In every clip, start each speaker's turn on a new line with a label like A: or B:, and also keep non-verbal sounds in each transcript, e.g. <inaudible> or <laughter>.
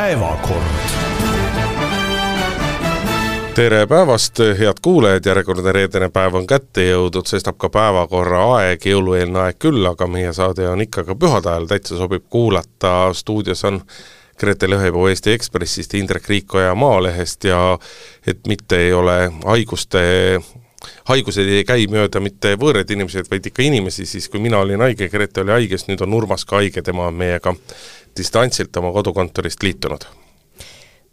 A: päevakord.
B: tere päevast, head kuulajad, järjekordne reedene päev on kätte jõudnud, sestap ka päevakorra aeg, jõulueelne aeg küll, aga meie saade on ikka ka pühade ajal, täitsa sobib kuulata, stuudios on Grete Lõhepuu Eesti Ekspressist, Indrek Riikoja Maalehest ja et mitte ei ole haiguste haigused ei käi mööda mitte võõraid inimesed, vaid ikka inimesi, siis kui mina olin haige, Grete oli haige, siis nüüd on Urmas ka haige, tema on meiega distantsilt oma kodukontorist liitunud?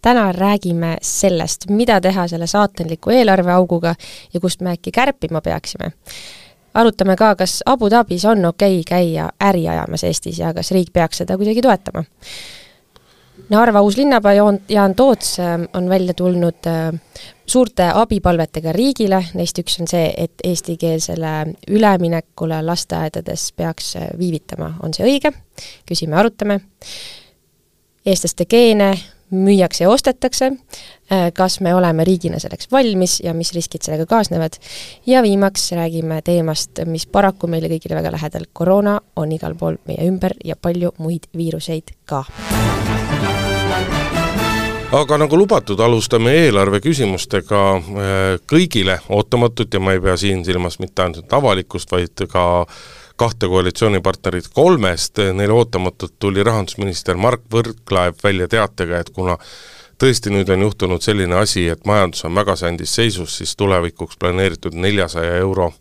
C: täna räägime sellest, mida teha selle saatanliku eelarveauguga ja kust me äkki kärpima peaksime. arutame ka, kas Abu Dhabis on okei okay käia äri ajamas Eestis ja kas riik peaks seda kuidagi toetama. Narva uus linnapea Jaan Toots äh, on välja tulnud äh, suurte abipalvetega riigile, neist üks on see, et eestikeelsele üleminekule lasteaedades peaks äh, viivitama, on see õige? küsime, arutame. eestlaste geene müüakse ja ostetakse, kas me oleme riigina selleks valmis ja mis riskid sellega kaasnevad. ja viimaks räägime teemast, mis paraku meile kõigile väga lähedal, koroona on igal pool meie ümber ja palju muid viiruseid ka
B: aga nagu lubatud, alustame eelarve küsimustega äh, kõigile ootamatult ja ma ei pea siin silmas mitte ainult avalikkust, vaid ka kahte koalitsioonipartnerit kolmest, neile ootamatult tuli rahandusminister Mark Võrklaev välja teatega, et kuna tõesti nüüd on juhtunud selline asi, et majandus on väga sandis seisus, siis tulevikuks planeeritud neljasaja euro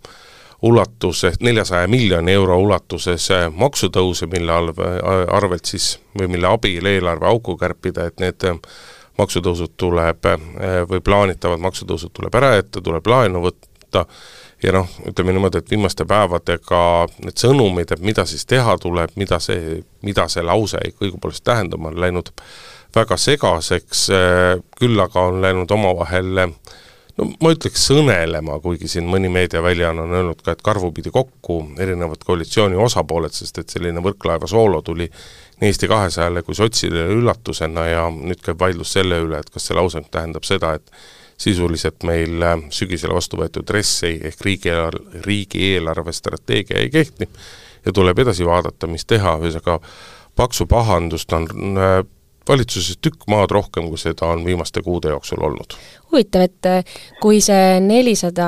B: ulatuses, neljasaja miljoni euro ulatuses maksutõuse, mille arvelt siis või mille abil eelarveauku kärpida, et need maksutõusud tuleb või plaanitavad maksutõusud tuleb ära jätta, tuleb laenu võtta. Ja noh, ütleme niimoodi, et viimaste päevadega need sõnumid, et mida siis teha tuleb, mida see, mida see lause õigupoolest tähendab, on läinud väga segaseks, küll aga on läinud omavahel no ma ütleks sõnelema, kuigi siin mõni meediaväljaanne on öelnud ka, et karvupidi kokku erinevad koalitsiooni osapooled, sest et selline Võrklaeva soolo tuli nii Eesti kahesajale kui sotsidele üllatusena ja nüüd käib vaidlus selle üle, et kas see lause tähendab seda, et sisuliselt meil äh, sügisel vastu võetud RES ei, ehk riigieelarve, riigieelarve strateegia ei kehti ja tuleb edasi vaadata, mis teha, ühesõnaga paksu pahandust on äh, valitsuses tükk maad rohkem, kui seda on viimaste kuude jooksul olnud.
C: huvitav, et äh, kui see nelisada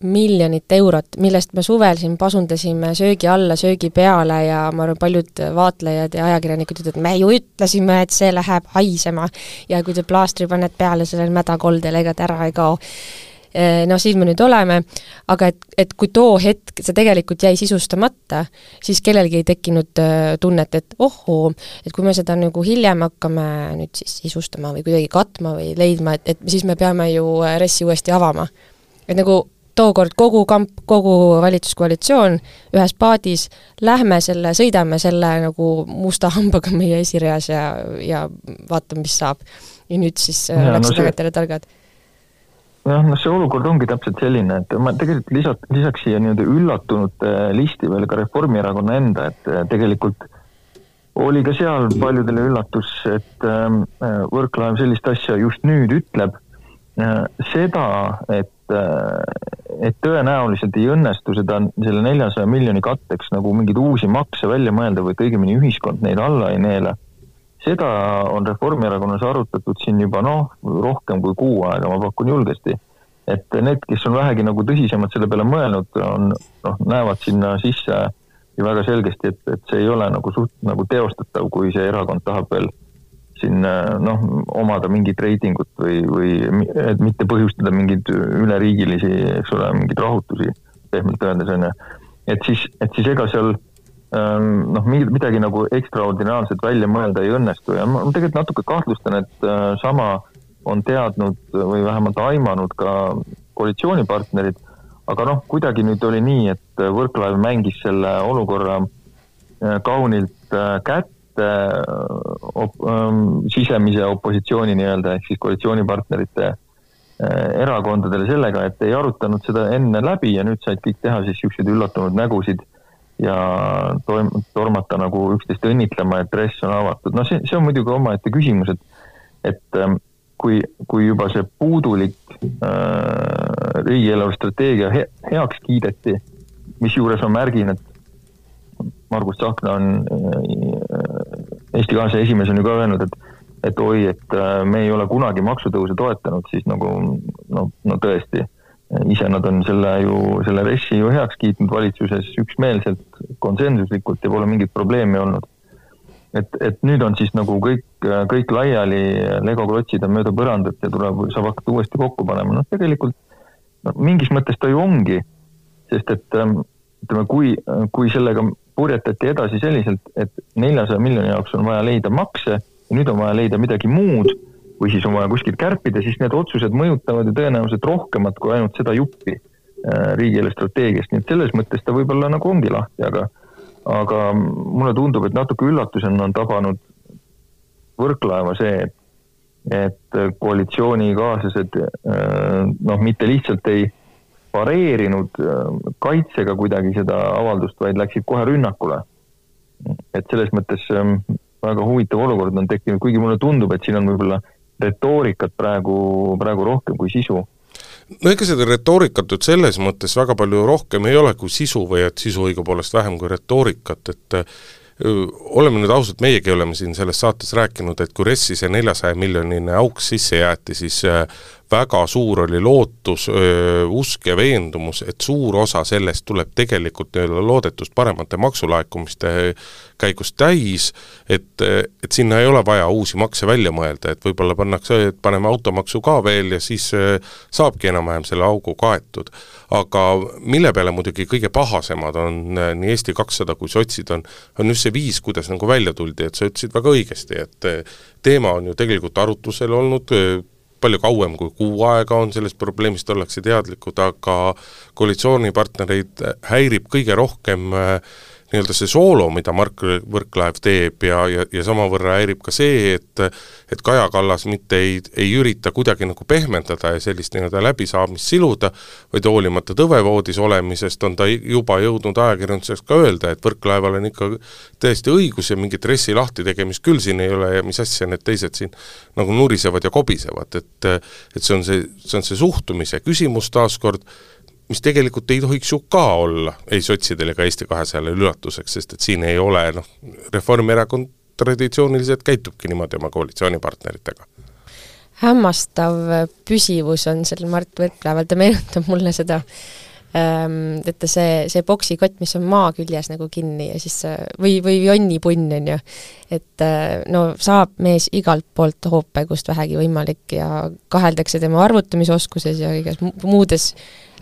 C: miljonit eurot, millest me suvel siin pasundasime söögi alla, söögi peale ja ma arvan, paljud vaatlejad ja ajakirjanikud ütlevad, me ju ütlesime, et see läheb haisema ja kui te plaastri paned peale sellele mädakoldele, ega ta ära ei kao Eh, noh, siin me nüüd oleme, aga et, et kui too hetk see tegelikult jäi sisustamata, siis kellelgi ei tekkinud äh, tunnet, et ohoo, et kui me seda nagu hiljem hakkame nüüd siis sisustama või kuidagi katma või leidma, et, et siis me peame ju äh, RES-i uuesti avama. et nagu tookord kogu kamp, kogu valitsuskoalitsioon ühes paadis, lähme selle, sõidame selle nagu musta hambaga meie esireas ja, ja vaatame, mis saab. ja nüüd siis ja, läks no tagantjärele targad
D: jah, noh, see olukord ongi täpselt selline, et ma tegelikult lisaks, lisaks siia nii-öelda üllatunute listi veel ka Reformierakonna enda, et äh, tegelikult oli ka seal paljudele üllatus, et äh, Võrklaev sellist asja just nüüd ütleb. Äh, seda, et, et tõenäoliselt ei õnnestu seda, selle neljasaja miljoni katteks nagu mingeid uusi makse välja mõelda või et õigemini ühiskond neid alla ei neela seda on Reformierakonnas arutatud siin juba noh, rohkem kui kuu aega, ma pakun julgesti. et need, kes on vähegi nagu tõsisemalt selle peale mõelnud, on noh, näevad sinna sisse ju väga selgesti, et, et see ei ole nagu suht nagu teostatav, kui see erakond tahab veel siin noh, omada mingit reitingut või, või et mitte põhjustada mingeid üleriigilisi, eks ole, mingeid rahutusi, pehmelt öeldes on ju. et siis, et siis ega seal noh, midagi nagu ekstraordinaarset välja mõelda ei õnnestu ja ma tegelikult natuke kahtlustan, et äh, sama on teadnud või vähemalt aimanud ka koalitsioonipartnerid, aga noh, kuidagi nüüd oli nii, et Võrklaev mängis selle olukorra äh, kaunilt äh, kätte op, ähm, sisemise opositsiooni nii-öelda ehk siis koalitsioonipartnerite erakondadele sellega, et ei arutanud seda enne läbi ja nüüd said kõik teha siis niisuguseid üllatunud nägusid ja toim-, tormata nagu üksteist õnnitlema, et dress on avatud, noh, see, see on muidugi omaette küsimus, et et ähm, kui, kui juba see puudulik äh, riigieelarve strateegia he, heaks kiideti, misjuures ma märgin, et Margus Tsahkna on äh, Eesti kaasa esimees on ju ka öelnud, et et oi, et me ei ole kunagi maksutõuse toetanud, siis nagu no, no tõesti, ise nad on selle ju, selle RES-i ju heaks kiitnud valitsuses üksmeelselt, konsensuslikult ja pole mingit probleemi olnud. Et, et nüüd on siis nagu kõik, kõik laiali, legoklotsid on mööda põrandat ja tuleb, saab hakata uuesti kokku panema, noh tegelikult no mingis mõttes ta ju ongi, sest et ähm, ütleme, kui, kui sellega purjetati edasi selliselt, et neljasaja miljoni jaoks on vaja leida makse ja nüüd on vaja leida midagi muud või siis on vaja kuskilt kärpida, siis need otsused mõjutavad ju tõenäoliselt rohkemat kui ainult seda juppi äh, riigi eelarvestrateegiast, nii et selles mõttes ta võib-olla nagu ongi lahti, aga aga mulle tundub, et natuke üllatusena on tabanud Võrklaeva see, et, et koalitsioonikaaslased noh, mitte lihtsalt ei pareerinud kaitsega kuidagi seda avaldust, vaid läksid kohe rünnakule. et selles mõttes väga huvitav olukord on tekkinud, kuigi mulle tundub, et siin on võib-olla retoorikat praegu, praegu rohkem kui sisu.
B: no ega seda retoorikat nüüd selles mõttes väga palju rohkem ei ole kui sisu või et sisu õigupoolest vähem kui retoorikat, et oleme nüüd ausad, meiegi oleme siin selles saates rääkinud, et kui RES-i see neljasaja miljonine auk sisse jäeti, siis väga suur oli lootus, usk ja veendumus, et suur osa sellest tuleb tegelikult nii-öelda loodetust paremate maksulaekumiste käigus täis, et, et sinna ei ole vaja uusi makse välja mõelda, et võib-olla pannakse, et paneme automaksu ka veel ja siis saabki enam-vähem selle augu kaetud. aga mille peale muidugi kõige pahasemad on nii Eesti kakssada kui sotsid, on, on just see viis, kuidas nagu välja tuldi, et sa ütlesid väga õigesti, et teema on ju tegelikult arutlusel olnud, palju kauem kui kuu aega on sellest probleemist, ollakse teadlikud, aga koalitsioonipartnereid häirib kõige rohkem äh, nii-öelda see soolo, mida Mark Võrklaev teeb ja, ja, ja samavõrra häirib ka see, et et Kaja Kallas mitte ei, ei ürita kuidagi nagu pehmendada ja sellist nii-öelda läbisaamist siluda, vaid hoolimata tõvevoodis olemisest on ta juba jõudnud ajakirjanduses ka öelda, et Võrklaeval on ikka täiesti õigus ja mingit RES-i lahti tegemist küll siin ei ole ja mis asja need teised siin nagu nurisevad ja kobisevad, et et see on see, see on see suhtumise küsimus taaskord, mis tegelikult ei tohiks ju ka olla ei sotsidele ega Eesti kahesajale üllatuseks, sest et siin ei ole noh, Reformierakond traditsiooniliselt käitubki niimoodi oma koalitsioonipartneritega.
C: hämmastav püsivus on sel Mart Võrklaeval, ta meenutab mulle seda ähm, et ta see, see poksikott, mis on maa küljes nagu kinni ja siis või, või jonnipunn, on ju, et äh, no saab mees igalt poolt hoope, kust vähegi võimalik ja kaheldakse tema arvutamisoskuses ja igas muudes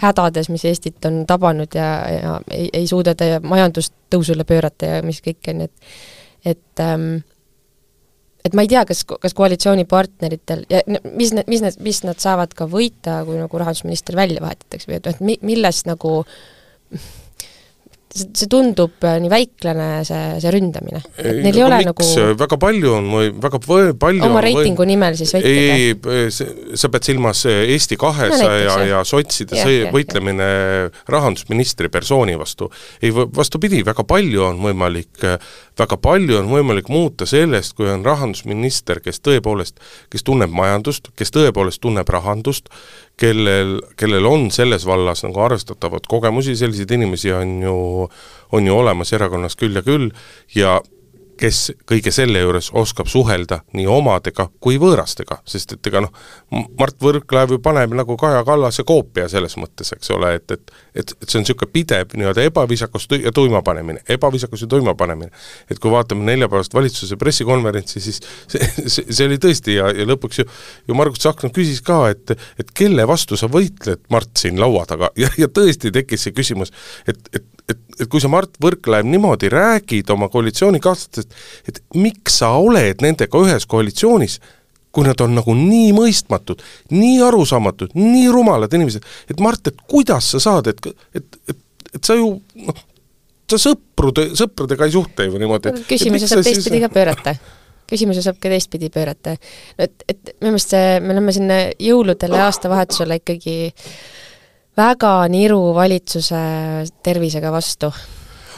C: hädades, mis Eestit on tabanud ja, ja ei, ei suuda ta majandust tõusule pöörata ja mis kõik on, et et ähm, et ma ei tea, kas, kas koalitsioonipartneritel ja mis need, mis need, mis nad saavad ka võita, kui nagu rahandusminister välja vahetatakse või et, et mi-, millest nagu see, see tundub äh, nii väiklane, see, see ründamine. et neil ei ole miks?
B: nagu väga palju on või väga palju
C: oma reitingu või... nimel siis võitleda?
B: ei, sa pead silmas äh, Eesti kahesaja no, ja sotside ja, see võitlemine rahandusministri persooni vastu. ei, vastupidi, väga palju on võimalik, äh, väga palju on võimalik muuta sellest, kui on rahandusminister, kes tõepoolest, kes tunneb majandust, kes tõepoolest tunneb rahandust, kellel, kellel on selles vallas nagu arvestatavad kogemusi, selliseid inimesi on ju, on ju olemas erakonnas küll ja küll, ja kes kõige selle juures oskab suhelda nii omadega kui võõrastega, sest et ega noh, Mart Võrklaev ju paneb nagu Kaja Kallase koopia selles mõttes, eks ole, et, et et, et see on niisugune pidev nii-öelda ebaviisakus ja tuima panemine, ebaviisakus ja tuima panemine. et kui vaatame neljapäevast valitsuse pressikonverentsi, siis see, see, see oli tõesti ja, ja lõpuks ju ju Margus Tsahkna küsis ka, et et kelle vastu sa võitled, Mart, siin laua taga ja, ja tõesti tekkis see küsimus, et, et et, et kui sa, Mart Võrklaev, niimoodi räägid oma koalitsioonikaaslastest, et miks sa oled nendega ühes koalitsioonis, kui nad on nagu nii mõistmatud, nii arusaamatud, nii rumalad inimesed, et Mart, et kuidas sa saad, et, et, et, et sa ju noh, sa sõprude, sõpradega ei suhtle ju niimoodi.
C: küsimuse saab teistpidi ka pöörata küsimuse saab ka teistpidi pöörata. no et, et minu meelest see, me oleme siin jõuludele aastavahetusele ikkagi äh, väga niru valitsuse tervisega vastu.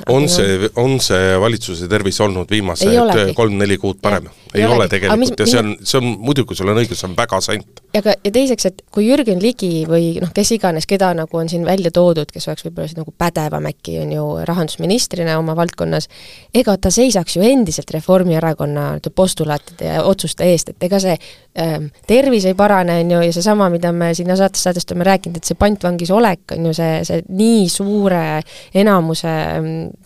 B: on see, on see valitsuse tervis olnud viimased kolm-neli kuud parem? Ei ole tegelikult. Mis, ja see on, see on, muidugi sul on õigus, see on väga sant.
C: Ja ka, ja teiseks, et kui Jürgen Ligi või noh, kes iganes, keda nagu on siin välja toodud, kes oleks võib-olla siis nagu pädevam äkki, on ju, rahandusministrina oma valdkonnas, ega ta seisaks ju endiselt Reformierakonna postulaatide ja otsuste eest, et ega see ähm, tervis ei parane, on ju, ja seesama, mida me sinna saatest saatest oleme rääkinud, et see pantvangis olek, on ju, see, see nii suure enamuse,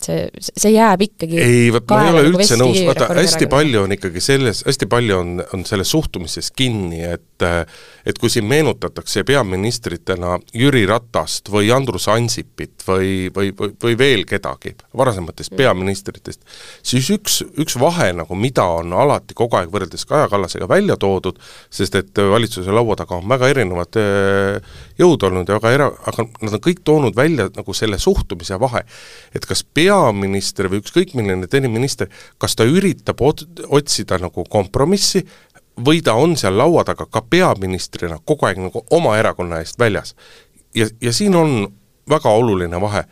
C: see, see jääb ikkagi
B: ei, ma ei ole nagu üldse nõus, vaata, hästi palju on ikkagi selles, hästi palju on, on selles suhtumises kinni, et et kui siin meenutatakse peaministritena Jüri Ratast või Andrus Ansipit või, või, või, või veel kedagi varasematest mm. peaministritest, siis üks, üks vahe nagu, mida on alati kogu aeg võrreldes Kaja Kallasega välja toodud, sest et valitsuse laua taga on väga erinevad äh, jõud olnud ja väga era-, aga nad on kõik toonud välja nagu selle suhtumise vahe. et kas peaminister või ükskõik milline teine minister, kas ta üritab ot-, otsida nagu kompromissi või ta on seal laua taga ka peaministrina kogu aeg nagu oma erakonna eest väljas. ja, ja siin on väga oluline vahe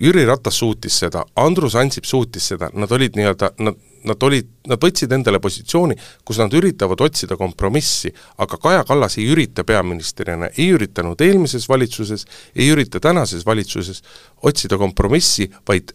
B: Jüri Ratas suutis seda, Andrus Ansip suutis seda, nad olid nii-öelda, nad, nad olid, nad võtsid endale positsiooni, kus nad üritavad otsida kompromissi, aga Kaja Kallas ei ürita peaministrina, ei üritanud eelmises valitsuses, ei ürita tänases valitsuses otsida kompromissi, vaid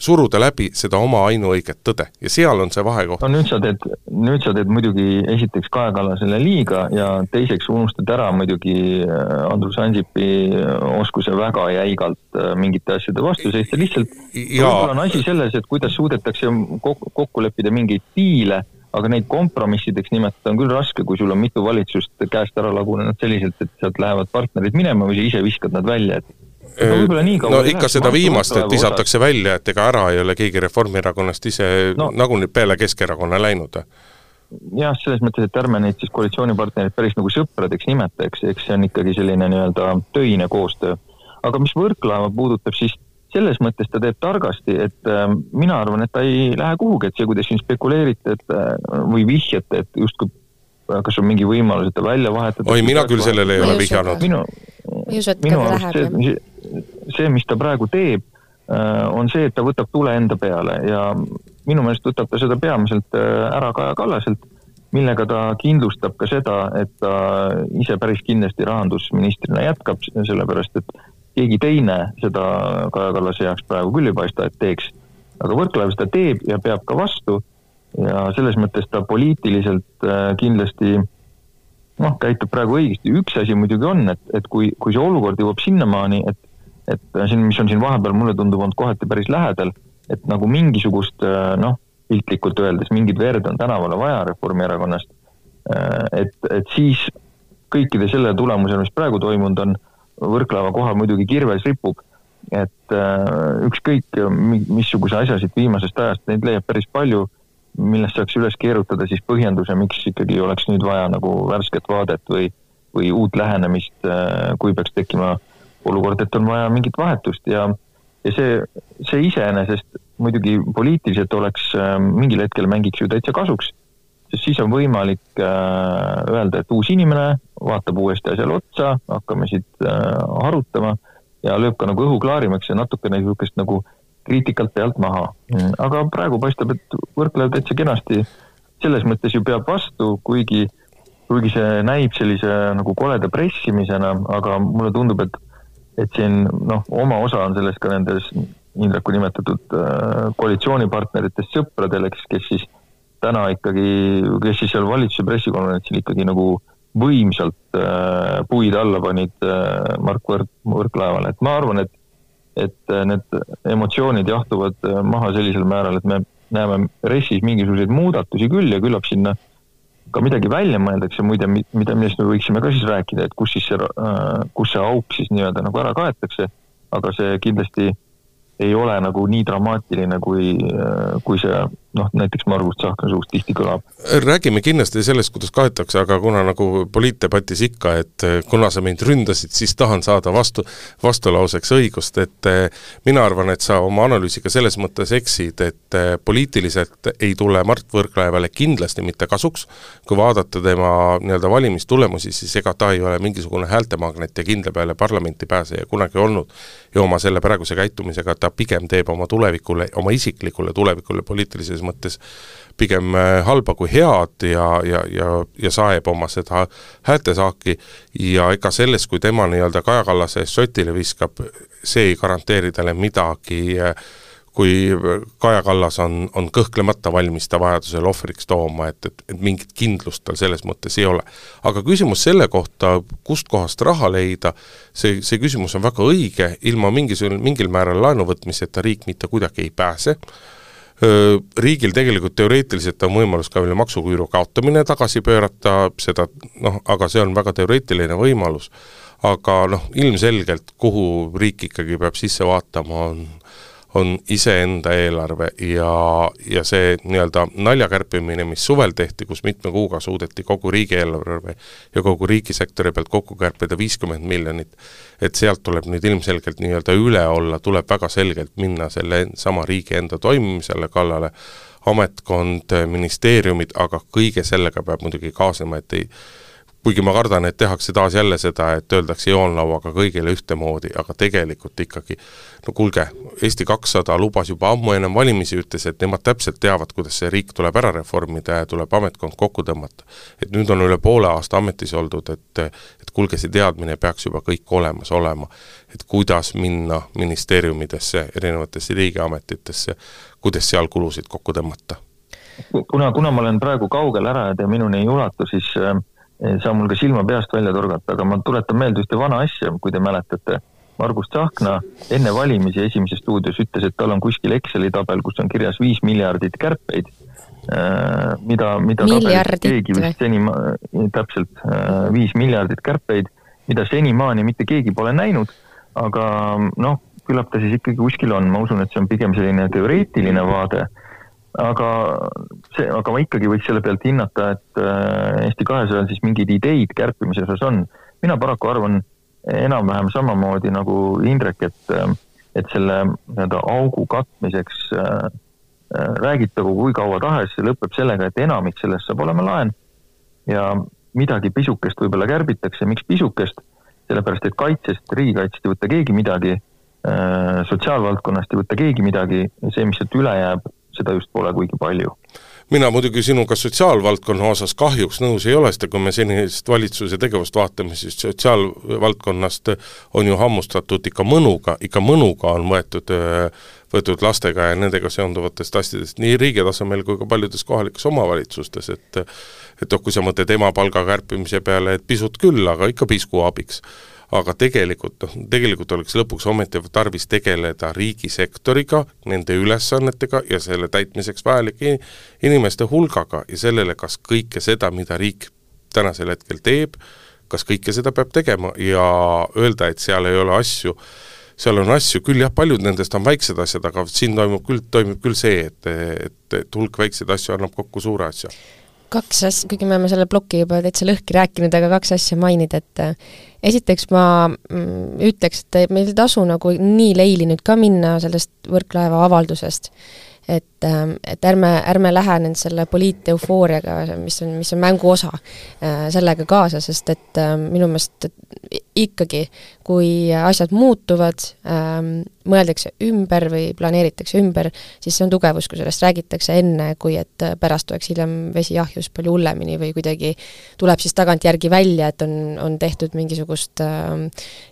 B: suruda läbi seda oma ainuõiget tõde. Ja seal on see vahekoht.
D: no nüüd sa teed, nüüd sa teed muidugi esiteks Kaja Kallasele liiga ja teiseks unustad ära muidugi äh, Andrus Ansipi äh, oskuse väga jäigalt äh, mingite asjade vastu seista, lihtsalt võib-olla on asi selles, et kuidas suudetakse kokku, kokku leppida mingeid diile, aga neid kompromissideks nimetada on küll raske, kui sul on mitu valitsust käest ära lagunenud selliselt, et sealt lähevad partnerid minema või sa ise viskad nad välja, et
B: no, no ikka seda viimast, et visatakse osas. välja, et ega ära ei ole keegi Reformierakonnast ise no. nagunii peale Keskerakonna läinud.
D: jah, selles mõttes, et ärme neid siis koalitsioonipartnereid päris nagu sõpradeks nimeta, eks, eks see on ikkagi selline nii-öelda töine koostöö. aga mis Võrklaeva puudutab, siis selles mõttes ta teeb targasti, et äh, mina arvan, et ta ei lähe kuhugi, et see, kuidas siin spekuleerite, et äh, või vihjate, et justkui kas on mingi võimalus, et ta välja vahetada?
B: oi, mina küll sellele ei ole vihjanud.
C: minu, minu arust
D: see, see, mis ta praegu teeb, äh, on see, et ta võtab tule enda peale ja minu meelest võtab ta seda peamiselt äh, ära Kaja Kallaselt, millega ta kindlustab ka seda, et ta ise päris kindlasti rahandusministrina jätkab, sellepärast et keegi teine seda Kaja Kallase heaks praegu küll ei paista, et teeks. aga Võrklaev seda teeb ja peab ka vastu ja selles mõttes ta poliitiliselt äh, kindlasti noh, käitub praegu õigesti, üks asi muidugi on, et, et kui, kui see olukord jõuab sinnamaani, et et siin, mis on siin vahepeal, mulle tundub, olnud kohati päris lähedal, et nagu mingisugust äh, noh, piltlikult öeldes, mingit verd on tänavale vaja Reformierakonnast, äh, et, et siis kõikide selle tulemusel, mis praegu toimunud on, Võrklaeva kohal muidugi kirves ripub, et äh, ükskõik missuguse asja siit viimasest ajast, neid leiab päris palju, millest saaks üles keerutada siis põhjenduse, miks ikkagi oleks nüüd vaja nagu värsket vaadet või, või uut lähenemist, kui peaks tekkima äh, olukord, et on vaja mingit vahetust ja, ja see, see iseenesest muidugi poliitiliselt oleks äh, mingil hetkel mängiks ju täitsa kasuks, sest siis on võimalik äh, öelda, et uus inimene vaatab uuesti asjale otsa, hakkame siit äh, arutama ja lööb ka nagu õhu klaarimaks ja natukene niisugust nagu kriitikalt pealt maha. aga praegu paistab, et Võrklaev täitsa kenasti selles mõttes ju peab vastu, kuigi, kuigi see näib sellise nagu koleda pressimisena, aga mulle tundub, et et siin noh, oma osa on selles ka nendes Indreku nimetatud äh, koalitsioonipartneritest sõpradel, eks, kes siis täna ikkagi, kes siis seal valitsuse pressikonverentsil ikkagi nagu võimsalt äh, puid alla panid äh, Mark Võrk, Võrklaevale, et ma arvan, et et need emotsioonid jahtuvad maha sellisel määral, et me näeme RES-is mingisuguseid muudatusi küll ja küllap sinna äh, ka midagi välja mõeldakse, muide, mida, millest me võiksime ka siis rääkida, et kus siis see, äh, kus see auk siis nii-öelda nagu ära kaetakse, aga see kindlasti ei ole nagu nii dramaatiline, kui, kui see noh, näiteks Margus Tsahkna suust tihti kõlab.
B: räägime kindlasti sellest, kuidas kaetakse, aga kuna nagu poliitdebatis ikka, et kuna sa mind ründasid, siis tahan saada vastu, vastulauseks õigust, et eh, mina arvan, et sa oma analüüsiga selles mõttes eksid, et eh, poliitiliselt ei tule Mart Võrklaevale kindlasti mitte kasuks, kui vaadata tema nii-öelda valimistulemusi, siis ega ta ei ole mingisugune häältemagnet ja kindla peale parlamenti pääseja kunagi olnud. ja oma selle praeguse käitumisega ta pigem teeb oma tulevikule, oma isiklikule tulevikule poliitilises selles mõttes pigem äh, halba kui head ja, ja, ja, ja saeb oma seda häältesaaki ja ega selles, kui tema nii-öelda Kaja Kallase sotile viskab, see ei garanteeri talle midagi äh, kui Kaja Kallas on, on kõhklemata valmis ta vajadusel ohvriks tooma, et, et, et mingit kindlust tal selles mõttes ei ole. aga küsimus selle kohta, kustkohast raha leida, see, see küsimus on väga õige, ilma mingisugune, mingil määral laenu võtmiseta riik mitte kuidagi ei pääse, riigil tegelikult teoreetiliselt on võimalus ka veel maksuküüru kaotamine tagasi pöörata, seda noh, aga see on väga teoreetiline võimalus. aga noh, ilmselgelt kuhu riik ikkagi peab sisse vaatama, on on iseenda eelarve ja, ja see nii-öelda naljakärpimine, mis suvel tehti, kus mitme kuuga suudeti kogu riigieelarve ja kogu riigisektori pealt kokku kärpida viiskümmend miljonit, et sealt tuleb nüüd ilmselgelt nii-öelda üle olla, tuleb väga selgelt minna selle sama riigi enda toimimisele kallale, ametkond, ministeeriumid, aga kõige sellega peab muidugi kaasnema, et ei kuigi ma kardan, et tehakse taas jälle seda, et öeldakse joonlauaga kõigile ühtemoodi, aga tegelikult ikkagi no kuulge, Eesti kakssada lubas juba ammu ennem valimisi, ütles, et nemad täpselt teavad, kuidas see riik tuleb ära reformida ja tuleb ametkond kokku tõmmata. et nüüd on üle poole aasta ametis oldud, et et kuulge, see teadmine peaks juba kõik olemas olema. et kuidas minna ministeeriumidesse, erinevatesse riigiametitesse, kuidas seal kulusid kokku tõmmata
D: kuna, kuna ma olen praegu kaugel ära ja te minuni ei ulatu, siis äh, ei saa mul ka silma peast välja torgata, aga ma tuletan meelde ühte vana asja, kui te mäletate. Margus Tsahkna enne valimisi Esimeses stuudios ütles, et tal on kuskil Exceli tabel, kus on kirjas viis miljardit kärpeid, äh, mida, mida keegi vist seni, täpselt äh, viis miljardit kärpeid, mida senimaani mitte keegi pole näinud, aga noh, küllap ta siis ikkagi kuskil on, ma usun, et see on pigem selline teoreetiline vaade aga see, aga ma ikkagi võiks selle pealt hinnata, et äh, Eesti kahesajal siis mingeid ideid kärpimise osas on. mina paraku arvan enam-vähem samamoodi nagu Indrek, et, äh, et selle nii-öelda augu katmiseks äh, äh, räägitagu kui kaua tahes, see lõpeb sellega, et enamik sellest saab olema laen ja midagi pisukest võib-olla kärbitakse, miks pisukest? sellepärast, et kaitsest, riigikaitsest ei võta keegi midagi sotsiaalvaldkonnast ei võta keegi midagi see, mis sealt üle jääb, seda just pole kuigi palju.
B: mina muidugi sinuga sotsiaalvaldkonna osas kahjuks nõus ei ole, sest kui me senist valitsuse tegevust vaatame, siis sotsiaalvaldkonnast on ju hammustatud ikka mõnuga, ikka mõnuga on võetud võetud lastega ja nendega seonduvatest asjadest nii riigi tasemel kui ka paljudes kohalikes omavalitsustes, et et noh, kui sa mõtled emapalga kärpimise peale, et pisut küll, aga ikka pisku abiks aga tegelikult noh, tegelikult oleks lõpuks ometi tarvis tegeleda riigisektoriga, nende ülesannetega ja selle täitmiseks vajalike inimeste hulgaga ja sellele, kas kõike seda, mida riik tänasel hetkel teeb, kas kõike seda peab tegema ja öelda, et seal ei ole asju, seal on asju küll jah, paljud nendest on väiksed asjad, aga siin toimub küll, toimub küll see, et, et, et hulk väikseid asju annab kokku suure asja.
C: Kaks asja, kuigi me oleme selle ploki juba täitsa lõhki rääkinud, aga kaks asja mainida, et esiteks ma mm, ütleks, et meil ei tasu nagu nii leili nüüd ka minna sellest Võrklaeva avaldusest et, ähm, et ärme, ärme lähe nüüd selle poliiteufooriaga, mis on, mis on mängu osa, äh, sellega kaasa, sest et ähm, minu meelest ikkagi, kui asjad muutuvad, ähm, mõeldakse ümber või planeeritakse ümber, siis see on tugevus, kui sellest räägitakse enne, kui et pärast oleks hiljem vesi ahjus palju hullemini või kuidagi tuleb siis tagantjärgi välja, et on, on tehtud mingisugust äh,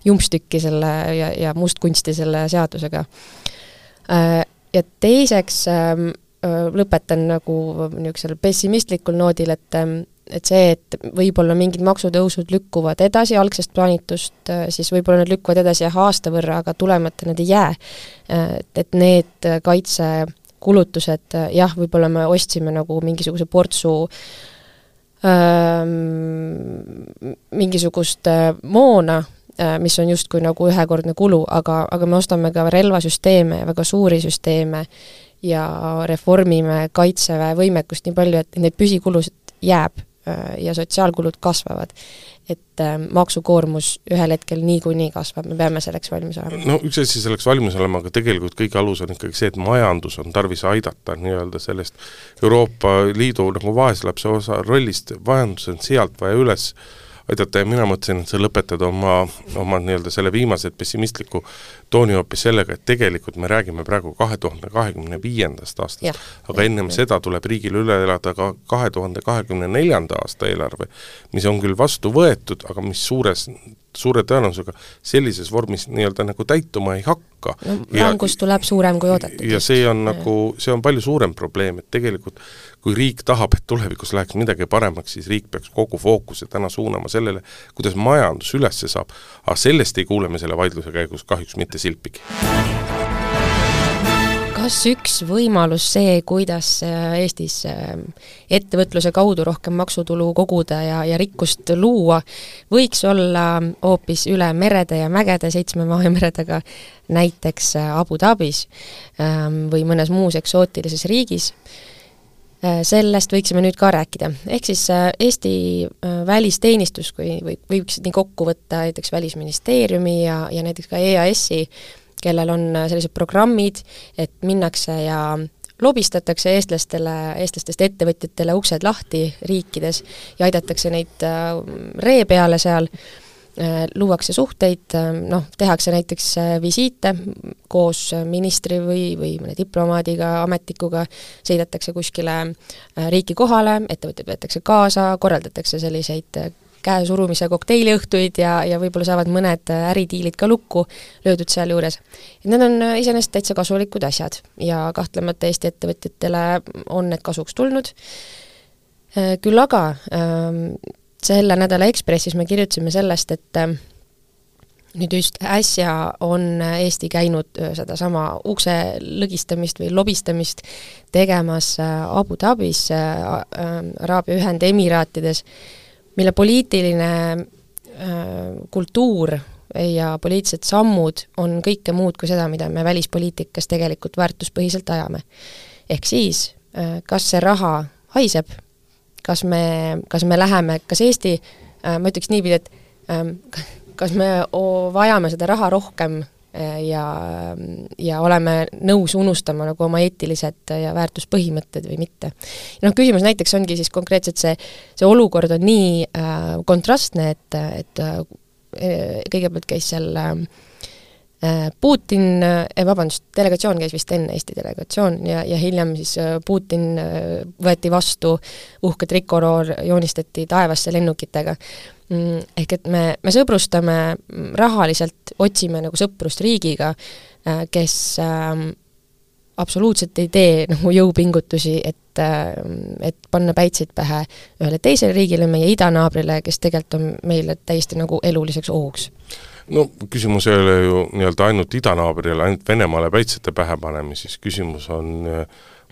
C: jumpstükki selle ja, ja mustkunsti selle seadusega. Äh, ja teiseks ähm, lõpetan nagu niisugusel pessimistlikul noodil, et ähm, et see, et võib-olla mingid maksutõusud lükkuvad edasi algsest plaanitust, äh, siis võib-olla need lükkuvad edasi jah, aasta võrra, aga tulemata need ei jää. Äh, et, et need kaitsekulutused, äh, jah, võib-olla me ostsime nagu mingisuguse portsu ähm, mingisugust moona, Äh, mis on justkui nagu ühekordne kulu, aga, aga me ostame ka relvasüsteeme väga suuri süsteeme ja reformime Kaitseväe võimekust nii palju, et neid püsikulusid jääb äh, ja sotsiaalkulud kasvavad. et äh, maksukoormus ühel hetkel niikuinii kasvab, me peame selleks valmis olema.
B: no üks asi selleks valmis olema, aga tegelikult kõige alus on ikkagi see, et majandus on tarvis aidata nii-öelda sellest Euroopa Liidu nagu vaeslapse osa rollist, majandus on sealt vaja üles aidata ja mina mõtlesin, et sa lõpetad oma, oma nii-öelda selle viimase pessimistliku tooni hoopis sellega, et tegelikult me räägime praegu kahe tuhande kahekümne viiendast aastast, aga ennem seda tuleb riigil üle elada ka kahe tuhande kahekümne neljanda aasta eelarve, mis on küll vastu võetud, aga mis suures suure tõenäosusega sellises vormis nii-öelda nagu täituma ei hakka.
C: no langus tuleb suurem kui oodatud.
B: ja see on ja. nagu, see on palju suurem probleem, et tegelikult kui riik tahab, et tulevikus läheks midagi paremaks, siis riik peaks kogu fookuse täna suunama sellele, kuidas majandus üles saab, aga sellest ei kuule me selle vaidluse käigus kahjuks mitte silpigi
C: kas üks võimalus see, kuidas äh, Eestis äh, ettevõtluse kaudu rohkem maksutulu koguda ja, ja rikkust luua, võiks olla hoopis üle merede ja mägede, seitsme Vahemere taga, näiteks äh, Abu Dhabis ähm, või mõnes muus eksootilises riigis, sellest võiksime nüüd ka rääkida. ehk siis Eesti välisteenistus, kui või võiks nii kokku võtta näiteks Välisministeeriumi ja, ja näiteks ka EAS-i kellel on äh, sellised programmid, et minnakse ja lobistatakse eestlastele, eestlastest ettevõtjatele uksed lahti riikides ja aidatakse neid äh, ree peale seal, äh, luuakse suhteid, noh, tehakse näiteks visiite koos ministri või, või mõne diplomaadiga, ametnikuga, sõidetakse kuskile riiki kohale, ettevõtjad võetakse kaasa, korraldatakse selliseid käesurumise kokteiliõhtuid ja, ja võib-olla saavad mõned äridiilid ka lukku löödud sealjuures. need on iseenesest täitsa kasulikud asjad ja kahtlemata Eesti ettevõtjatele on need kasuks tulnud, äh, küll aga ähm, selle nädala Ekspressis me kirjutasime sellest, et äh, nüüd just äsja on Eesti käinud äh, sedasama ukse lõgistamist või lobistamist tegemas Abu Dhabis, Araabia Ühendemiraatides mille poliitiline äh, kultuur ja poliitilised sammud on kõike muud kui seda, mida me välispoliitikas tegelikult väärtuspõhiselt ajame. ehk siis, äh, kas see raha haiseb, kas me, kas me läheme, kas Eesti, äh, ma ütleks niipidi, et ähm, <laughs> kas me vajame seda raha rohkem ja, ja oleme nõus unustama nagu oma eetilised ja väärtuspõhimõtted või mitte. noh, küsimus näiteks ongi siis konkreetselt see, see olukord on nii äh, kontrastne, et, et äh, kõigepealt käis seal äh, Putin eh,, vabandust, delegatsioon käis vist enne, Eesti delegatsioon, ja, ja hiljem siis Putin võeti vastu, uhke trikoloor joonistati taevasse lennukitega. Mm, ehk et me, me sõbrustame mm, rahaliselt, otsime nagu sõprust riigiga, äh, kes äh, absoluutselt ei tee nagu jõupingutusi, et äh,, et panna päitseid pähe ühele teisele riigile, meie idanaabrile, kes tegelikult on meile täiesti nagu eluliseks ohuks
B: no küsimus ei ole ju nii-öelda ainult idanaabrile, ainult Venemaale päitsete pähe panemises, küsimus on äh,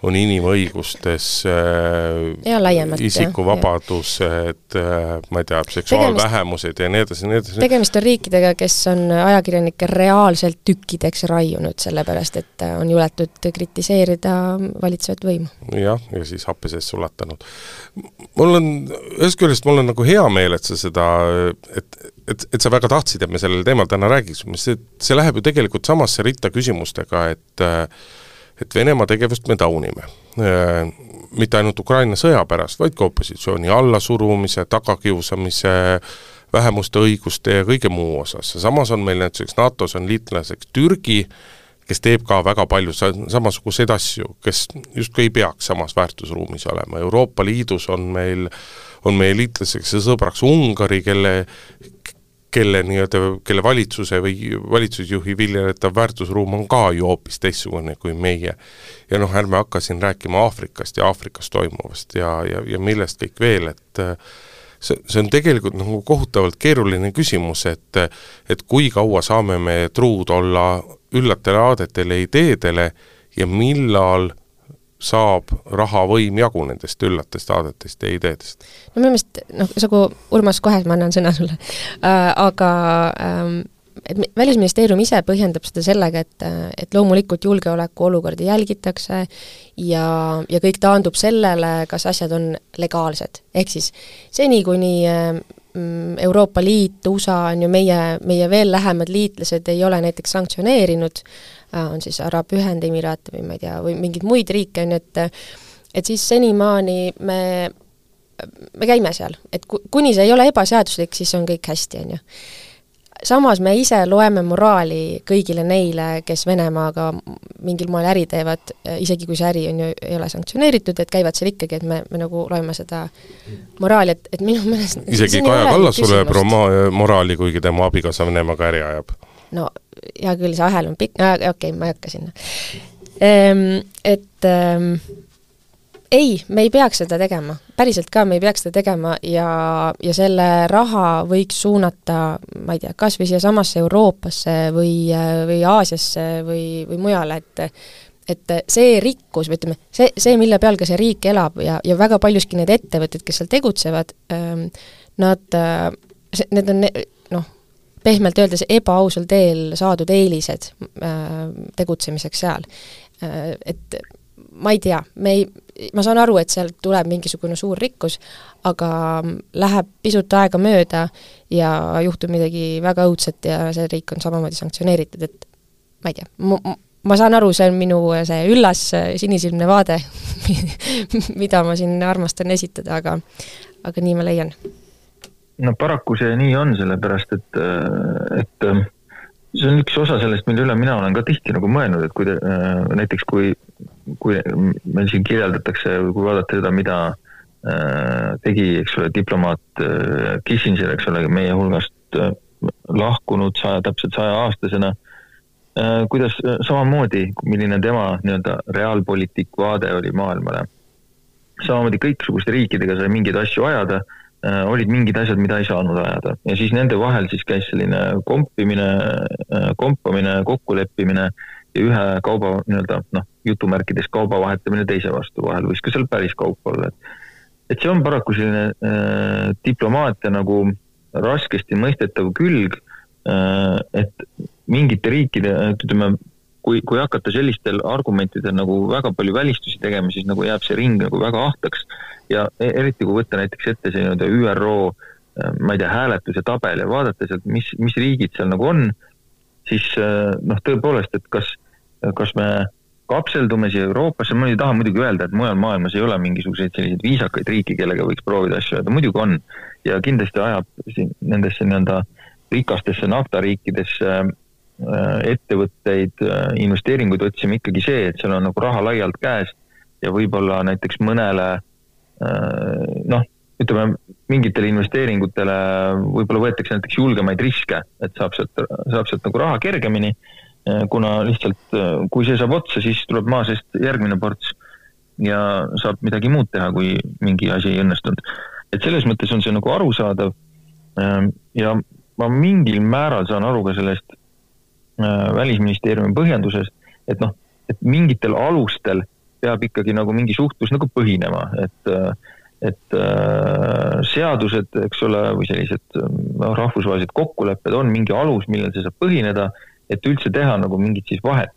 B: on inimõigustes
C: äh, ja
B: isikuvabadused, äh, ma ei tea, seksuaalvähemused ja nii edasi, nii edasi.
C: tegemist on riikidega, kes on ajakirjanikke reaalselt tükkideks raiunud, sellepärast et on juletud kritiseerida valitsevat võimu.
B: jah, ja siis happe sees sulatanud. mul on, ühest küljest mul on nagu hea meel, et sa seda, et, et, et sa väga tahtsid, et me sellel teemal täna räägiksime, see, see läheb ju tegelikult samasse ritta küsimustega, et äh, et Venemaa tegevust me taunime. Äh, mitte ainult Ukraina sõja pärast, vaid ka opositsiooni allasurumise, tagakiusamise, vähemuste õiguste ja kõige muu osas, samas on meil näiteks NATO-s on liitlaseks Türgi, kes teeb ka väga palju sa-, samasuguseid asju, kes justkui ei peaks samas väärtusruumis olema, Euroopa Liidus on meil, on meie liitlaseks ja sõbraks Ungari, kelle, kelle nii-öelda, kelle valitsuse või valitsusjuhi viljeletav väärtusruum on ka ju hoopis teistsugune kui meie. ja noh, ärme hakka siin rääkima Aafrikast ja Aafrikas toimuvast ja, ja, ja millest kõik veel, et see, see on tegelikult nagu kohutavalt keeruline küsimus, et et kui kaua saame me truud olla üllatele aadetele, ideedele ja millal saab rahavõim jagu nendest üllatest aadetest ja ideedest?
C: no minu meelest noh, nagu Urmas, kohe ma annan sõna sulle äh,, aga ähm, et Välisministeerium ise põhjendab seda sellega, et, et loomulikult julgeolekuolukorda jälgitakse ja, ja kõik taandub sellele, kas asjad on legaalsed. ehk siis seni, kuni äh, Euroopa Liit, USA on ju meie, meie veel lähemad liitlased ei ole näiteks sanktsioneerinud äh, on siis Araabia Ühendemiraate või ma ei tea, või mingeid muid riike, on ju, et et siis senimaani me me käime seal, et ku-, kuni see ei ole ebaseaduslik, siis on kõik hästi, on ju samas me ise loeme moraali kõigile neile, kes Venemaaga mingil moel äri teevad, isegi kui see äri on ju, ei ole sanktsioneeritud, et käivad seal ikkagi, et me, me nagu loeme seda moraali, et, et minu meelest
B: isegi Kaja Kallas loeb moraali, kuigi tema abikaasa Venemaaga äri ajab?
C: no hea küll, see ahel on pikk, okei okay,, ma ei hakka sinna ehm,. Et ehm, ei, me ei peaks seda tegema, päriselt ka me ei peaks seda tegema ja, ja selle raha võiks suunata, ma ei tea, kas või siiasamasse Euroopasse või, või Aasiasse või, või mujale, et et see rikkus või ütleme, see, see, mille peal ka see riik elab ja, ja väga paljuski need ettevõtted, kes seal tegutsevad, ähm, nad, need on noh, pehmelt öeldes ebaausal teel saadud eelised äh, tegutsemiseks seal. Äh, et ma ei tea, me ei, ma saan aru, et sealt tuleb mingisugune suur rikkus, aga läheb pisut aega mööda ja juhtub midagi väga õudset ja see riik on samamoodi sanktsioneeritud, et ma ei tea, ma saan aru, see on minu see üllas sinisilmne vaade <laughs> mida ma siin armastan esitada, aga aga nii ma leian.
D: no paraku see nii on, sellepärast et, et see on üks osa sellest, mille üle mina olen ka tihti nagu mõelnud, et kui te, näiteks kui kui meil siin kirjeldatakse, kui vaadata seda, mida äh, tegi, eks ole, diplomaat äh, Kissinger, eks ole, meie hulgast äh, lahkunud saja, täpselt sajaaastasena, kuidas samamoodi, milline tema nii-öelda reaalpoliitik vaade oli maailmale. samamoodi kõiksuguste riikidega sai mingeid asju ajada, olid mingid asjad, mida ei saanud ajada ja siis nende vahel siis käis selline kompimine, kompamine, kokkuleppimine ja ühe kauba nii-öelda noh, jutumärkides kauba vahetamine teise vastu vahel võis ka seal päris kaup olla, et et see on paraku selline äh, diplomaatia nagu raskesti mõistetav külg äh,, et mingite riikide, ütleme, kui, kui hakata sellistel argumentidel nagu väga palju välistusi tegema, siis nagu jääb see ring nagu väga ahtaks. Ja e-, eriti kui võtta näiteks ette see nii-öelda ÜRO äh, ma ei tea, hääletuse tabel ja vaadata sealt, mis, mis riigid seal nagu on, siis äh, noh, tõepoolest, et kas kas me kapseldume siia Euroopasse, ma ei taha muidugi öelda, et mujal maailmas ei ole mingisuguseid selliseid viisakaid riike, kellega võiks proovida asju ajada, muidugi on. ja kindlasti ajab siin nendesse nii-öelda rikastesse naftariikidesse äh, ettevõtteid, äh, investeeringuid otsima ikkagi see, et seal on nagu raha laialt käes ja võib-olla näiteks mõnele äh, noh, ütleme mingitele investeeringutele võib-olla võetakse näiteks julgemaid riske, et saab sealt, saab sealt nagu raha kergemini kuna lihtsalt, äh, kui see saab otsa, siis tuleb maa seest järgmine ports ja saab midagi muud teha, kui mingi asi ei õnnestunud. et selles mõttes on see nagu arusaadav ähm, ja ma mingil määral saan aru ka sellest äh, välisministeeriumi põhjendusest, et noh, et mingitel alustel peab ikkagi nagu mingi suhtlus nagu põhinema, et et äh, seadused, eks ole, või sellised noh, rahvusvahelised kokkulepped on mingi alus, millel see saab põhineda et üldse teha nagu mingit siis vahet,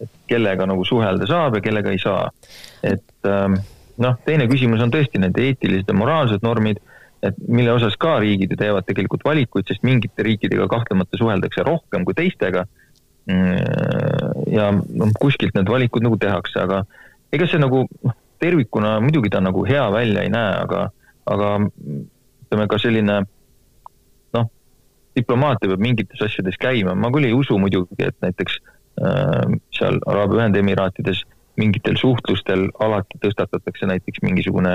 D: et kellega nagu suhelda saab ja kellega ei saa. et ähm, noh, teine küsimus on tõesti need eetilised ja moraalsed normid, et mille osas ka riigid ju teevad tegelikult valikuid, sest mingite riikidega kahtlemata suheldakse rohkem kui teistega. Mm, ja noh, kuskilt need valikud nagu tehakse, aga ega see nagu noh, tervikuna muidugi ta nagu hea välja ei näe, aga, aga ütleme ka selline diplomaatia peab mingites asjades käima, ma küll ei usu muidugi, et näiteks äh, seal Araabia Ühendemiraatides mingitel suhtlustel alati tõstatatakse näiteks mingisugune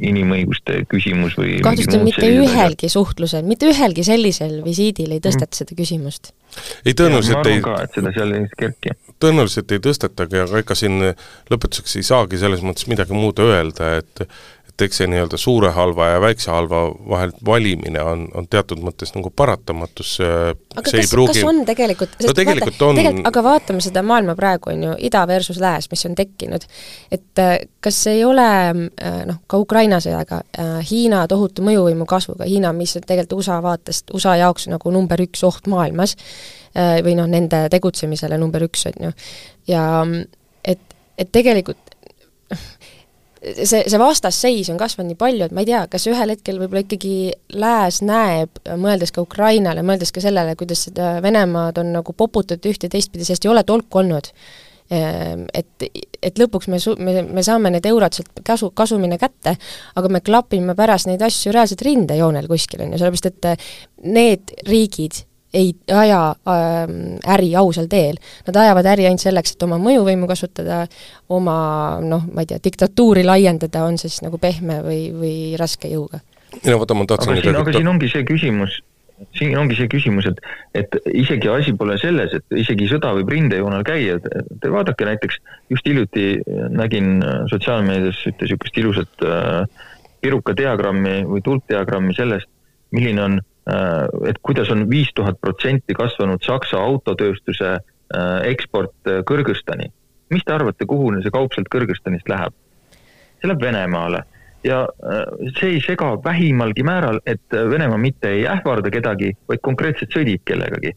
D: inimõiguste küsimus või
C: kahtlustan, mitte ühelgi suhtlusel, mitte ühelgi sellisel visiidil ei tõsteta mm. seda küsimust.
B: ei, tõenäoliselt ei
D: ka, et seda seal ei kerki.
B: tõenäoliselt ei tõstetagi, aga ega siin lõpetuseks ei saagi selles mõttes midagi muud öelda, et et eks see nii-öelda suure halva ja väikse halva vahel valimine on, on teatud mõttes nagu paratamatus,
C: aga kas, pruugi... kas on tegelikult,
B: no tegelikult vaata, on tegelikult,
C: aga vaatame seda maailma praegu, on ju, ida versus lääs, mis on tekkinud, et äh, kas ei ole äh, noh, ka Ukraina sõjaga, äh, Hiina tohutu mõjuvõimu kasvuga, Hiina, mis on tegelikult USA vaatest, USA jaoks nagu number üks oht maailmas, või noh, nende tegutsemisele number üks, on ju, ja et, et tegelikult see, see vastasseis on kasvanud nii palju, et ma ei tea, kas ühel hetkel võib-olla ikkagi lääs näeb, mõeldes ka Ukrainale, mõeldes ka sellele, kuidas seda Venemaad on nagu poputatud üht ja teistpidi, sest ei ole tolku olnud, Ehm, et, et lõpuks me su-, me, me saame need eurod sealt kasu, kasumina kätte, aga me klapime pärast neid asju reaalselt rindejoonel kuskil, on ju, sellepärast et need riigid ei aja äh, äri ausal teel. Nad ajavad äri ainult selleks, et oma mõjuvõimu kasutada, oma noh, ma ei tea, diktatuuri laiendada, on see siis nagu pehme või, või raske jõuga.
B: no vaata, ma tahtsin
D: aga siin, aga siin ongi see küsimus, siin ongi see küsimus, et, et isegi asi pole selles, et isegi sõda võib rindejoonel käia, te vaadake näiteks, just hiljuti nägin sotsiaalmeedias ühte niisugust ilusat äh, piruka diagrammi või tulpdiagrammi sellest, milline on äh,, et kuidas on viis tuhat protsenti kasvanud Saksa autotööstuse äh, eksport äh, Kõrgõzstani. mis te arvate, kuhu see kaup sealt Kõrgõzstanist läheb? see läheb Venemaale ja äh, see ei sega vähimalgi määral, et äh, Venemaa mitte ei ähvarda kedagi, vaid konkreetselt sõdib kellegagi.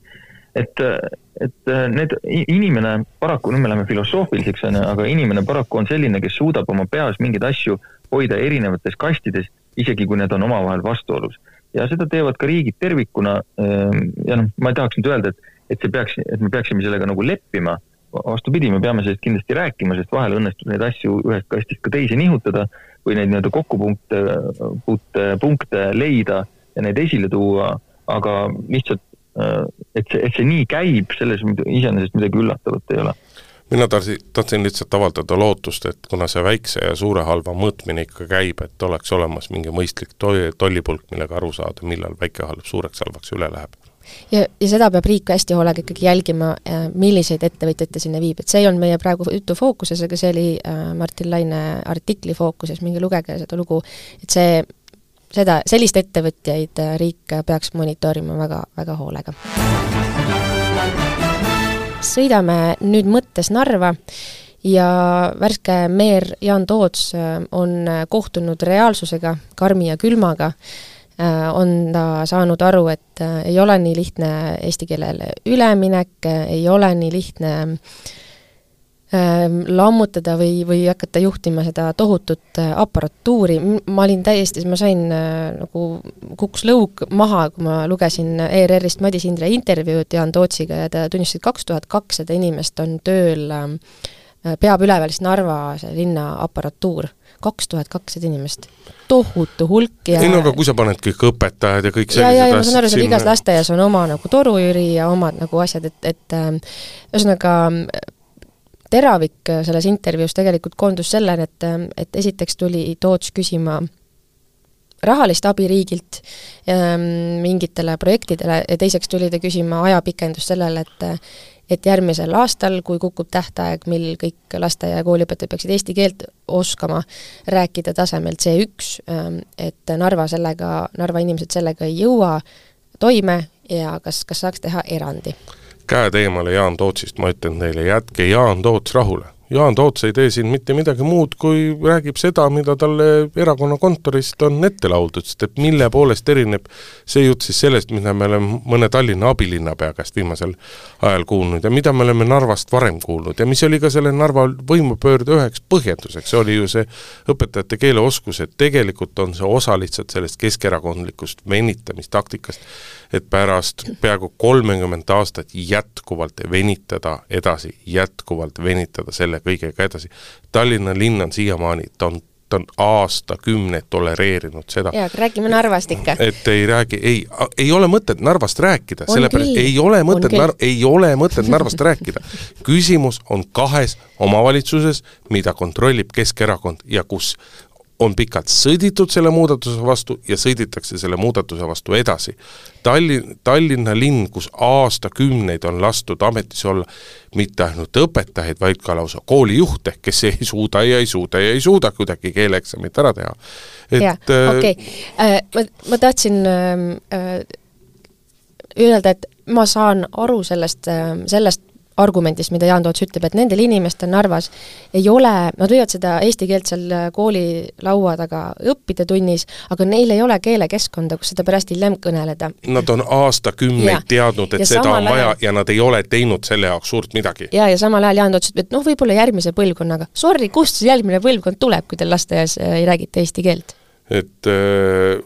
D: et, äh, et need, inimene paraku, nüüd me läheme filosoofiliseks, on ju, aga inimene paraku on selline, kes suudab oma peas mingeid asju hoida erinevates kastides, isegi kui need on omavahel vastuolus. Ja seda teevad ka riigid tervikuna ähm, ja noh, ma ei tahaks nüüd öelda, et, et see peaks, et me peaksime sellega nagu leppima, vastupidi, me peame sellest kindlasti rääkima, sest vahel õnnestub neid asju ühest kastist ka teise nihutada või neid nii-öelda kokkupunkte, punkte, punkte leida ja neid esile tuua, aga lihtsalt, äh, et see, et see nii käib, selles iseenesest midagi üllatavat ei ole
B: mina tahtsin, tahtsin lihtsalt avaldada lootust, et kuna see väikse ja suure halva mõõtmine ikka käib, et oleks olemas mingi mõistlik to-, tollipulk, millega aru saada, millal väike halb suureks halvaks üle läheb.
C: Ja, ja seda peab riik hästi hoolega ikkagi jälgima, äh, milliseid ettevõtjaid ta sinna viib, et see ei olnud meie praegu jutu fookuses, aga see oli äh, Martin Laine artikli fookuses, minge lugege seda lugu, et see, seda, selliseid ettevõtjaid äh, riik peaks monitoorima väga, väga hoolega. Sõidame nüüd mõttes Narva ja värske meer Jaan Toots on kohtunud reaalsusega, karmi ja külmaga. Äh, on ta saanud aru, et äh, ei ole nii lihtne eesti keelele üleminek, ei ole nii lihtne ähm, lammutada või, või hakata juhtima seda tohutut äh, aparatuuri, ma olin täiesti, ma sain nagu, kukkus lõug maha, kui ma lugesin ERR-ist Madis Indre intervjuud Jaan Tootsiga ja ta tunnistas, et kaks tuhat kakssada inimest on tööl, peab üleval siis Narva see linna aparatuur. kaks tuhat kakssada inimest, tohutu hulk ja
B: ei no aga kui sa paned kõik õpetajad ja kõik
C: sellised ja, ja, ja ma saan aru, seal igas lasteaias on oma nagu torujüri ja omad nagu asjad, et, et ähm, ühesõnaga teravik selles intervjuus tegelikult koondus sellele, et, ähm, et esiteks tuli Toots küsima rahalist abi riigilt ähm, mingitele projektidele ja teiseks tuli ta küsima ajapikendust sellele, et et järgmisel aastal, kui kukub tähtaeg, mil kõik lasteaia- ja kooliõpetajad peaksid eesti keelt oskama, rääkida tasemel C1, ähm, et Narva sellega, Narva inimesed sellega ei jõua toime ja kas, kas saaks teha erandi?
B: Käed eemale Jaan Tootsist, ma ütlen teile, jätke Jaan Toots rahule Jaan Toots ei tee siin mitte midagi muud, kui räägib seda, mida talle erakonna kontorist on ette lauldud, sest et mille poolest erineb see jutt siis sellest, mida me oleme mõne Tallinna abilinnapea käest viimasel ajal kuulnud ja mida me oleme Narvast varem kuulnud ja mis oli ka selle Narva võimupöörde üheks põhjenduseks, oli ju see õpetajate keeleoskus, et tegelikult on see osa lihtsalt sellest keskerakondlikust venitamistaktikast, et pärast peaaegu kolmekümmet aastat jätkuvalt venitada edasi, jätkuvalt venitada selle kõigega edasi. Tallinna linn on siiamaani, ta on ta on aastakümneid tolereerinud seda.
C: jaa, aga räägime Narvast ikka.
B: et ei räägi, ei, ei ole mõtet Narvast rääkida, sellepärast ei ole mõtet ei ole mõtet Narvast rääkida. küsimus on kahes omavalitsuses, mida kontrollib Keskerakond ja kus on pikalt sõditud selle muudatuse vastu ja sõditakse selle muudatuse vastu edasi. Tallinn, Tallinna linn, kus aastakümneid on lastud ametis olla mitte ainult õpetajaid, vaid ka lausa koolijuhte, kes ei suuda ja ei suuda ja ei suuda kuidagi keeleeksamit ära teha.
C: jaa, äh, okei, äh, ma, ma tahtsin ähm, äh, öelda, et ma saan aru sellest, ähm, sellest argumendist, mida Jaan Toots ütleb, et nendel inimestel Narvas ei ole, nad võivad seda eesti keelt seal äh, kooli laua taga õppida tunnis, aga neil ei ole keelekeskkonda, kus seda pärast hiljem kõneleda.
B: Nad on aastakümneid teadnud, et ja seda on vaja ajal... ja nad ei ole teinud selle jaoks suurt midagi.
C: jaa, ja samal ajal Jaan Toots ütleb, et noh, võib-olla järgmise põlvkonnaga. Sorry, kust see järgmine põlvkond tuleb, kui teil lasteaias äh, ei räägita eesti keelt?
B: et äh,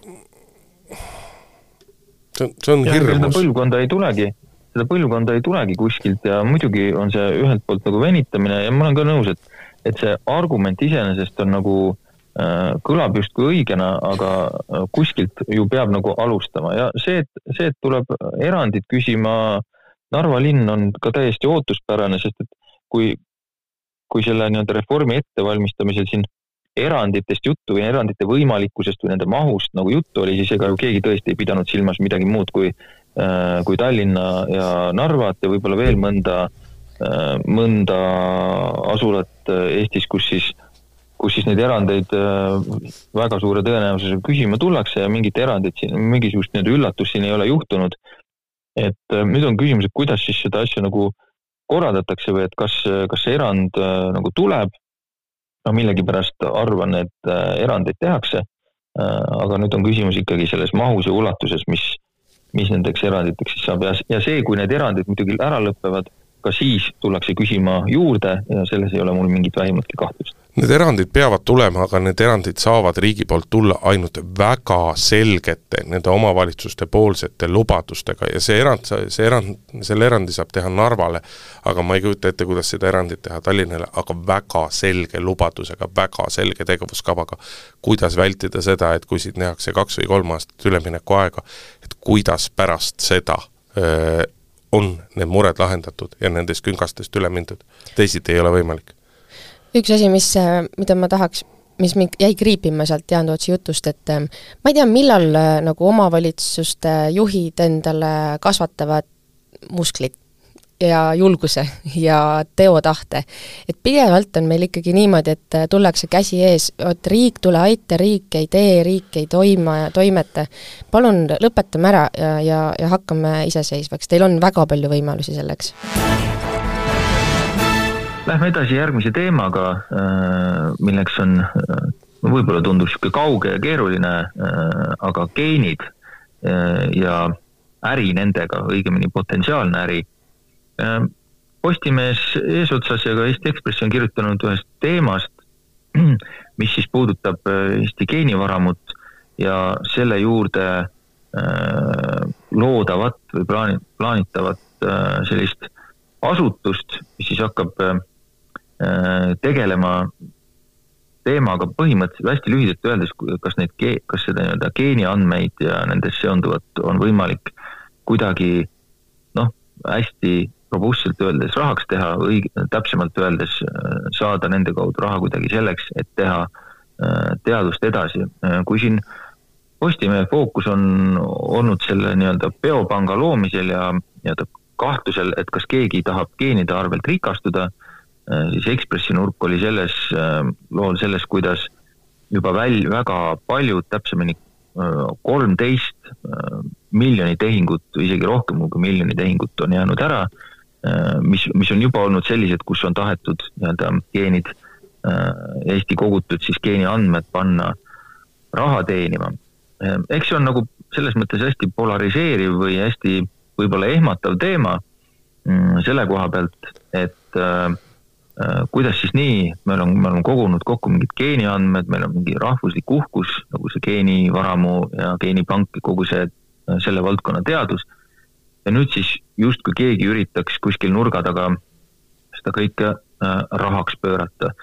B: see on, see on hirmus.
D: põlvkonda ei tulegi seda põlvkonda ei tulegi kuskilt ja muidugi on see ühelt poolt nagu venitamine ja ma olen ka nõus, et, et see argument iseenesest on nagu äh, kõlab justkui õigena, aga äh, kuskilt ju peab nagu alustama. Ja see, et, see, et tuleb erandit küsima, Narva linn on ka täiesti ootuspärane, sest et kui, kui selle nii-öelda reformi ettevalmistamisel siin eranditest juttu või erandite võimalikkusest või nende mahust nagu juttu oli, siis ega ju keegi tõesti ei pidanud silmas midagi muud kui, kui Tallinna ja Narvat ja võib-olla veel mõnda, äh, mõnda asulat äh, Eestis, kus siis, kus siis neid erandeid väga suure tõenäosusega küsima tullakse ja mingit erandit siin, mingisugust nii-öelda üllatust siin ei ole juhtunud. et nüüd on küsimus, et kuidas siis seda asja nagu korraldatakse või et kas, kas see erand nagu tuleb ma millegipärast arvan, et äh, erandeid tehakse, äh, aga nüüd on küsimus ikkagi selles mahus ja ulatuses, mis, mis nendeks eranditeks siis saab ja, ja see, kui need erandid muidugi ära lõpevad, ka siis tullakse küsima juurde ja selles ei ole mul mingit vähimatki kahtlust.
B: Need erandid peavad tulema, aga need erandid saavad riigi poolt tulla ainult väga selgete nende omavalitsuste poolsete lubadustega ja see erand, see erand, selle erandi saab teha Narvale, aga ma ei kujuta ette, kuidas seda erandit teha Tallinnale, aga väga selge lubadusega, väga selge tegevuskavaga, kuidas vältida seda, et kui siit nähakse kaks või kolm aastat üleminekuaega, et kuidas pärast seda öö, on need mured lahendatud ja nendest küngastest üle mindud, teisiti ei ole võimalik.
C: üks asi, mis, mida ma tahaks, mis mind jäi kriipima sealt Jaan Tootsi jutust, et ma ei tea, millal nagu omavalitsuste juhid endale kasvatavad musklit ja julguse ja teotahte. et pidevalt on meil ikkagi niimoodi, et tullakse käsi ees, vot riik, tule aita, riik ei tee, riik ei toima ja toimeta. palun lõpetame ära ja, ja, ja hakkame iseseisvaks, teil on väga palju võimalusi selleks.
D: Lähme edasi järgmise teemaga, äh, milleks on, äh, võib-olla tundub niisugune kauge ja keeruline, äh, aga geenid ja äri nendega, õigemini potentsiaalne äri Postimees eesotsas ja ka Eesti Ekspress on kirjutanud ühest teemast, <clears throat> mis siis puudutab äh, Eesti geenivaramut ja selle juurde äh, loodavat või plaani, plaanitavat sellist asutust, mis siis hakkab tegelema teemaga põhimõtteliselt hästi lühidalt öeldes, kas neid, kas seda nii-öelda geeniandmeid ja nendest seonduvat on võimalik kuidagi noh, hästi robustselt öeldes rahaks teha, õig-, täpsemalt öeldes äh, saada nende kaudu raha kuidagi selleks, et teha äh, teadust edasi. Äh, kui siin Postimehe fookus on olnud selle nii-öelda biopanga loomisel ja nii-öelda kahtlusel, et kas keegi tahab geenide arvelt rikastuda, siis Ekspressi nurk oli selles, lool selles, kuidas juba väl-, väga paljud, täpsemini kolmteist miljoni tehingut, isegi rohkem kui miljoni tehingut on jäänud ära mis, mis on juba olnud sellised, kus on tahetud nii-öelda geenid, äh, Eesti kogutud siis geeniandmed panna raha teenima. Äh, eks see on nagu selles mõttes hästi polariseeriv või hästi võib-olla ehmatav teema mm, selle koha pealt, et äh, kuidas siis nii, me oleme, me oleme kogunud kokku mingid geeniandmed, meil on mingi rahvuslik uhkus, nagu see geenivaramu ja geenipank ja kogu see, selle valdkonna teadus ja nüüd siis justkui keegi üritaks kuskil nurga taga seda kõike äh, rahaks pöörata.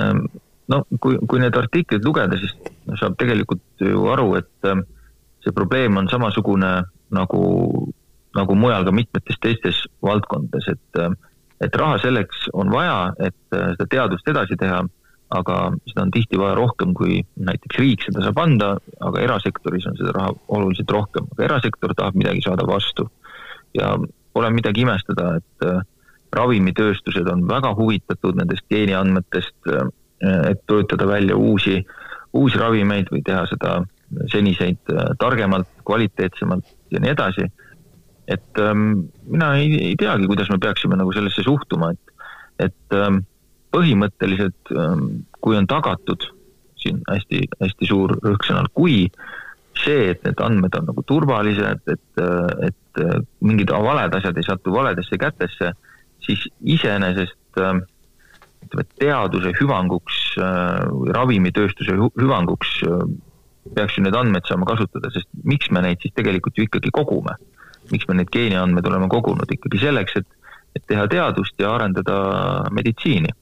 D: Ähm, no kui, kui need artiklid lugeda, siis saab tegelikult ju aru, et ähm, see probleem on samasugune nagu, nagu mujal ka mitmetes teistes valdkondades, et, ähm, et raha selleks on vaja, et äh, seda teadust edasi teha, aga seda on tihti vaja rohkem, kui näiteks riik seda saab anda, aga erasektoris on seda raha oluliselt rohkem, aga erasektor tahab midagi saada vastu ja pole midagi imestada, et äh, ravimitööstused on väga huvitatud nendest geeniandmetest, äh, et töötada välja uusi, uusi ravimeid või teha seda seniseid äh, targemalt, kvaliteetsemalt ja nii edasi. et ähm, mina ei, ei teagi, kuidas me peaksime nagu sellesse suhtuma, et, et ähm, põhimõtteliselt ähm, kui on tagatud, siin hästi, hästi suur rõhksõnal kui, see, et need andmed on nagu turvalised, et, et mingid valed asjad ei satu valedesse kätesse, siis iseenesest ütleme, teaduse hüvanguks ravimitööstuse hüvanguks peaks ju need andmed saama kasutada, sest miks me neid siis tegelikult ju ikkagi kogume? miks me neid geeniandmeid oleme kogunud, ikkagi selleks, et, et teha teadust ja arendada meditsiini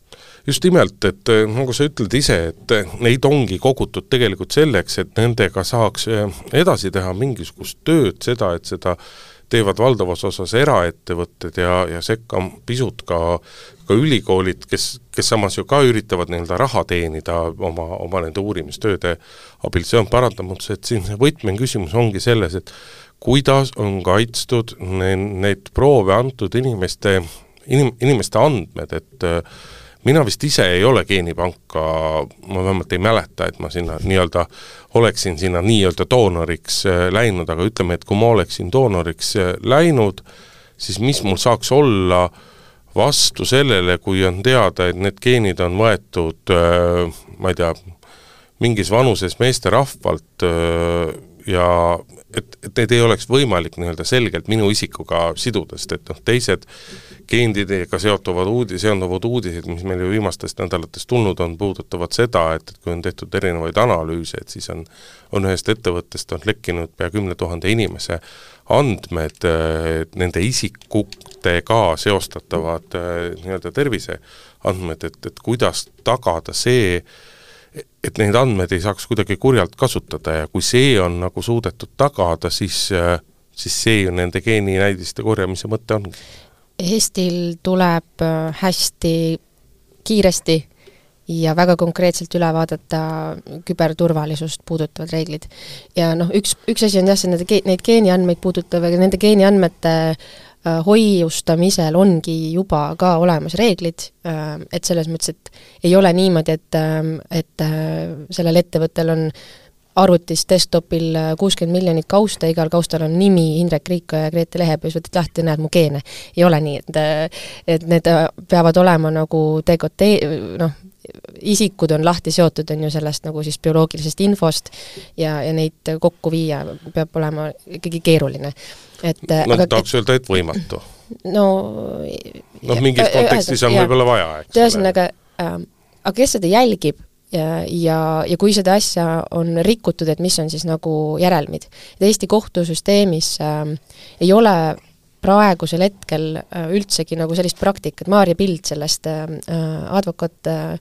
B: just nimelt, et eh, nagu sa ütled ise, et eh, neid ongi kogutud tegelikult selleks, et nendega saaks eh, edasi teha mingisugust tööd, seda, et seda teevad valdavas osas eraettevõtted ja, ja sekka pisut ka, ka ülikoolid, kes, kes samas ju ka üritavad nii-öelda raha teenida oma, oma nende uurimistööde abil, see on paratamatult, et siin see võtmeküsimus ongi selles, et kuidas on kaitstud ne, neid proove antud inimeste, inim-, inimeste andmed, et äh, mina vist ise ei ole geenipanka, ma vähemalt ei mäleta, et ma sinna nii-öelda oleksin sinna nii-öelda doonoriks äh, läinud, aga ütleme, et kui ma oleksin doonoriks äh, läinud, siis mis mul saaks olla vastu sellele, kui on teada, et need geenid on võetud äh, ma ei tea, mingis vanuses meesterahvalt ja et, et need ei oleks võimalik nii-öelda selgelt minu isikuga siduda, sest et noh, teised geendidega seotuvad uudi-, seonduvad uudised, mis meil ju viimastest nädalatest tulnud on, puudutavad seda, et, et kui on tehtud erinevaid analüüse, et siis on on ühest ettevõttest on lekkinud pea kümne tuhande inimese andmed, nende isikutega seostatavad nii-öelda terviseandmed, et, et kuidas tagada see, et neid andmeid ei saaks kuidagi kurjalt kasutada ja kui see on nagu suudetud tagada, siis siis see ju nende geeninäidiste korjamise mõte ongi
C: Eestil tuleb äh, hästi kiiresti ja väga konkreetselt üle vaadata küberturvalisust puudutavad reeglid. ja noh, üks, üks asi on jah, see nende, neid geeniandmeid puudutav, aga nende geeniandmete äh, hoiustamisel ongi juba ka olemas reeglid, äh, et selles mõttes, et ei ole niimoodi, et, et sellel ettevõttel on arvutis desktopil äh, kuuskümmend miljonit kausta, igal kaustal on nimi Indrek Riiko ja Grete Lehepõis, võtad lahti ja näed mu geene. ei ole nii, et äh, et need äh, peavad olema nagu dekote-, noh, isikud on lahti seotud, on ju, sellest nagu siis bioloogilisest infost ja, ja neid kokku viia peab olema ikkagi keeruline. et
B: no aga, tahaks öelda, et võimatu.
C: no
B: noh, mingis kontekstis on võib-olla vaja, eks
C: ole. ühesõnaga äh,, aga kes seda jälgib, ja, ja, kui seda asja on rikutud, et mis on siis nagu järelmid. et Eesti kohtusüsteemis äh, ei ole praegusel hetkel äh, üldsegi nagu sellist praktikat, Maarja Pild sellest äh,, äh advokaat äh,,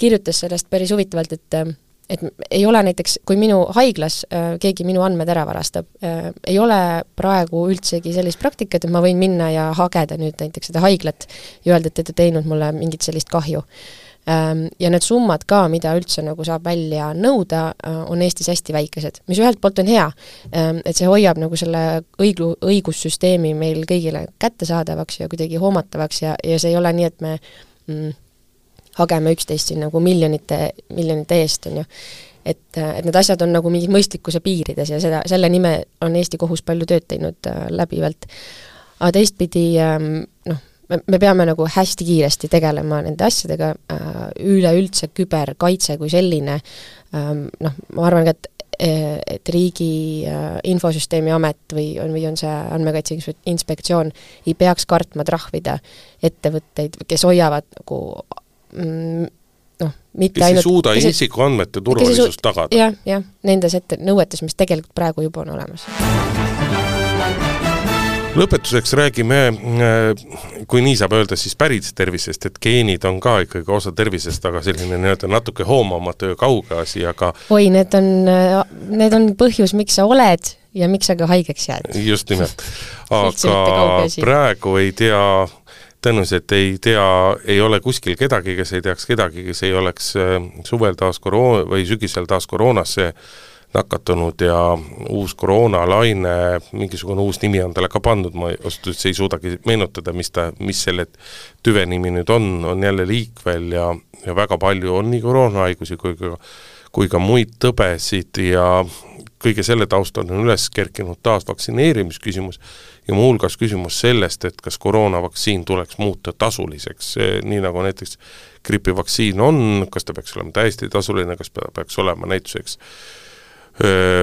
C: kirjutas sellest päris huvitavalt, et äh, et ei ole näiteks, kui minu haiglas äh, keegi minu andmed ära varastab äh,, ei ole praegu üldsegi sellist praktikat, et ma võin minna ja hageda nüüd näiteks seda haiglat ja öelda, et te olete teinud mulle mingit sellist kahju Ehm, ja need summad ka, mida üldse nagu saab välja nõuda, äh, on Eestis hästi väikesed, mis ühelt poolt on hea, ehm, et see hoiab nagu selle õiglu-, õigussüsteemi meil kõigile kättesaadavaks ja kuidagi hoomatavaks ja, ja see ei ole nii, et me mm, hageme üksteist siin nagu miljonite, miljonite eest, on ju. et, äh, et need asjad on nagu mingi mõistlikkuse piirides ja seda, selle nime on Eesti Kohus palju tööd teinud äh, läbivalt. aga teistpidi ähm, noh, me, me peame nagu hästi kiiresti tegelema nende asjadega äh,, üleüldse küberkaitse kui selline ähm,, noh, ma arvan ka, et et Riigi äh, Infosüsteemi Amet või on, või on see Andmekaitse Inspektsioon, ei peaks kartma trahvida ettevõtteid, kes hoiavad nagu mm, noh, mitte
B: kes
C: ainult
B: ei suuda isikuandmete turvalisust tagada ja,.
C: jah, jah, nendes ette, nõuetes, mis tegelikult praegu juba on olemas
B: lõpetuseks räägime, äh, kui nii saab öelda, siis päris tervisest, et geenid on ka ikkagi osa tervisest, aga selline nii-öelda natuke hoomamatu ja kauge asi, aga
C: oi, need on, need on põhjus, miks sa oled ja miks sa ka haigeks jääd.
B: just nimelt. <laughs> aga praegu ei tea tõenäoliselt ei tea, ei ole kuskil kedagi, kes ei teaks kedagi, kes ei oleks äh, suvel taas koroona või sügisel taas koroonasse nakatunud ja uus koroonalaine, mingisugune uus nimi on talle ka pandud, ma ausalt öeldes ei suudagi meenutada, mis ta, mis selle tüve nimi nüüd on, on jälle liikvel ja, ja väga palju on nii koroonahaigusi kui ka kui ka muid tõbesid ja kõige selle taustal on üles kerkinud taas vaktsineerimisküsimus ja muuhulgas küsimus sellest, et kas koroonavaktsiin tuleks muuta tasuliseks, nii nagu näiteks gripivaktsiin on, kas ta peaks olema täiesti tasuline, kas ta peaks olema näituseks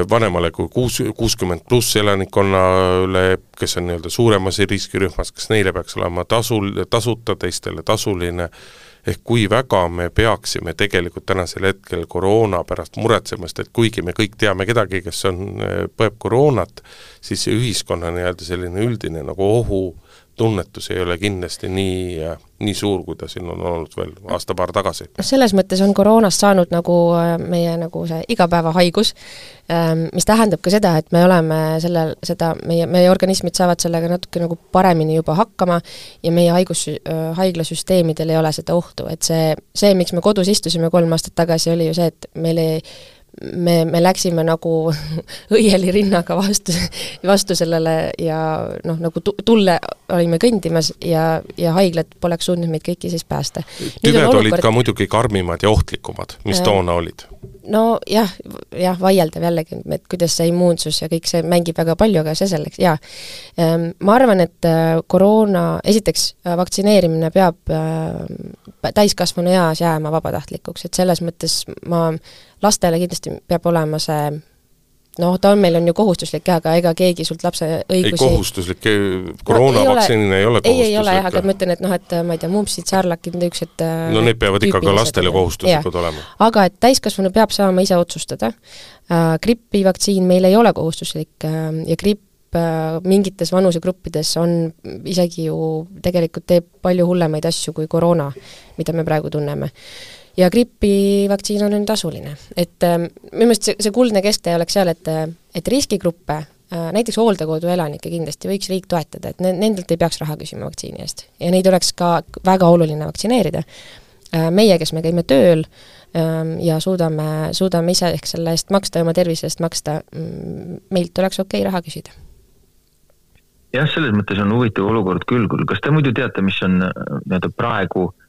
B: vanemale kui kuus, kuuskümmend pluss elanikkonnale, kes on nii-öelda suuremas riskirühmas, kas neile peaks olema tasul, tasuta, teistele tasuline, ehk kui väga me peaksime tegelikult tänasel hetkel koroona pärast muretsema, sest et kuigi me kõik teame kedagi, kes on, põeb koroonat, siis see ühiskonna nii-öelda selline üldine nagu ohu tunnetus ei ole kindlasti nii, nii suur, kui ta siin on olnud veel aasta-paar tagasi.
C: noh, selles mõttes on koroonast saanud nagu äh, meie nagu see igapäevahaigus, ähm, mis tähendab ka seda, et me oleme sellel, seda, meie, meie organismid saavad sellega natuke nagu paremini juba hakkama ja meie haigus, äh, haiglasüsteemidel ei ole seda ohtu, et see, see, miks me kodus istusime kolm aastat tagasi, oli ju see, et meil ei me, me läksime nagu <laughs> õieli rinnaga vastu, vastu sellele ja noh, nagu tulle olime kõndimas ja, ja haiglad poleks suutnud meid kõiki siis päästa.
B: tüved olukord... olid ka muidugi karmimad ja ohtlikumad, mis äh, toona olid?
C: nojah, jah, vaieldav jällegi, et kuidas see immuunsus ja kõik see mängib väga palju, aga see selleks, jaa. Ehm, ma arvan, et äh, koroona, esiteks äh, vaktsineerimine peab täiskasvanu eas jääma vabatahtlikuks, et selles mõttes ma lastele kindlasti peab olema see noh, ta on, meil on ju kohustuslik jah, aga ega keegi sult lapse õigusi
B: ei kohustuslik, koroonavaktsiinina no, ei ole kohustuslik.
C: ei, ei ole jah, aga ma ütlen, et noh, et ma ei tea, mumpsid, saarlakid, niisugused
B: äh, no need peavad ikka ka lastele kohustuslikud olema.
C: aga et täiskasvanu peab saama ise otsustada äh,, gripivaktsiin meil ei ole kohustuslik äh, ja gripp äh, mingites vanusegruppides on isegi ju tegelikult teeb palju hullemaid asju kui koroona, mida me praegu tunneme ja gripivaktsiin on tasuline. et äh, minu meelest see, see kuldne kesktee oleks seal, et, et riskigruppe äh,, näiteks hooldekodu elanikke kindlasti võiks riik toetada, et ne-, nendelt ei peaks raha küsima vaktsiini eest. ja neid oleks ka väga oluline vaktsineerida äh,. Meie, kes me käime tööl äh, ja suudame, suudame ise ehk selle eest maksta ja oma tervise eest maksta, mm, meilt oleks okei okay raha küsida
D: jah, selles mõttes on huvitav olukord küll, kas te muidu teate, mis on äh, nii-öelda praegu äh, Äh,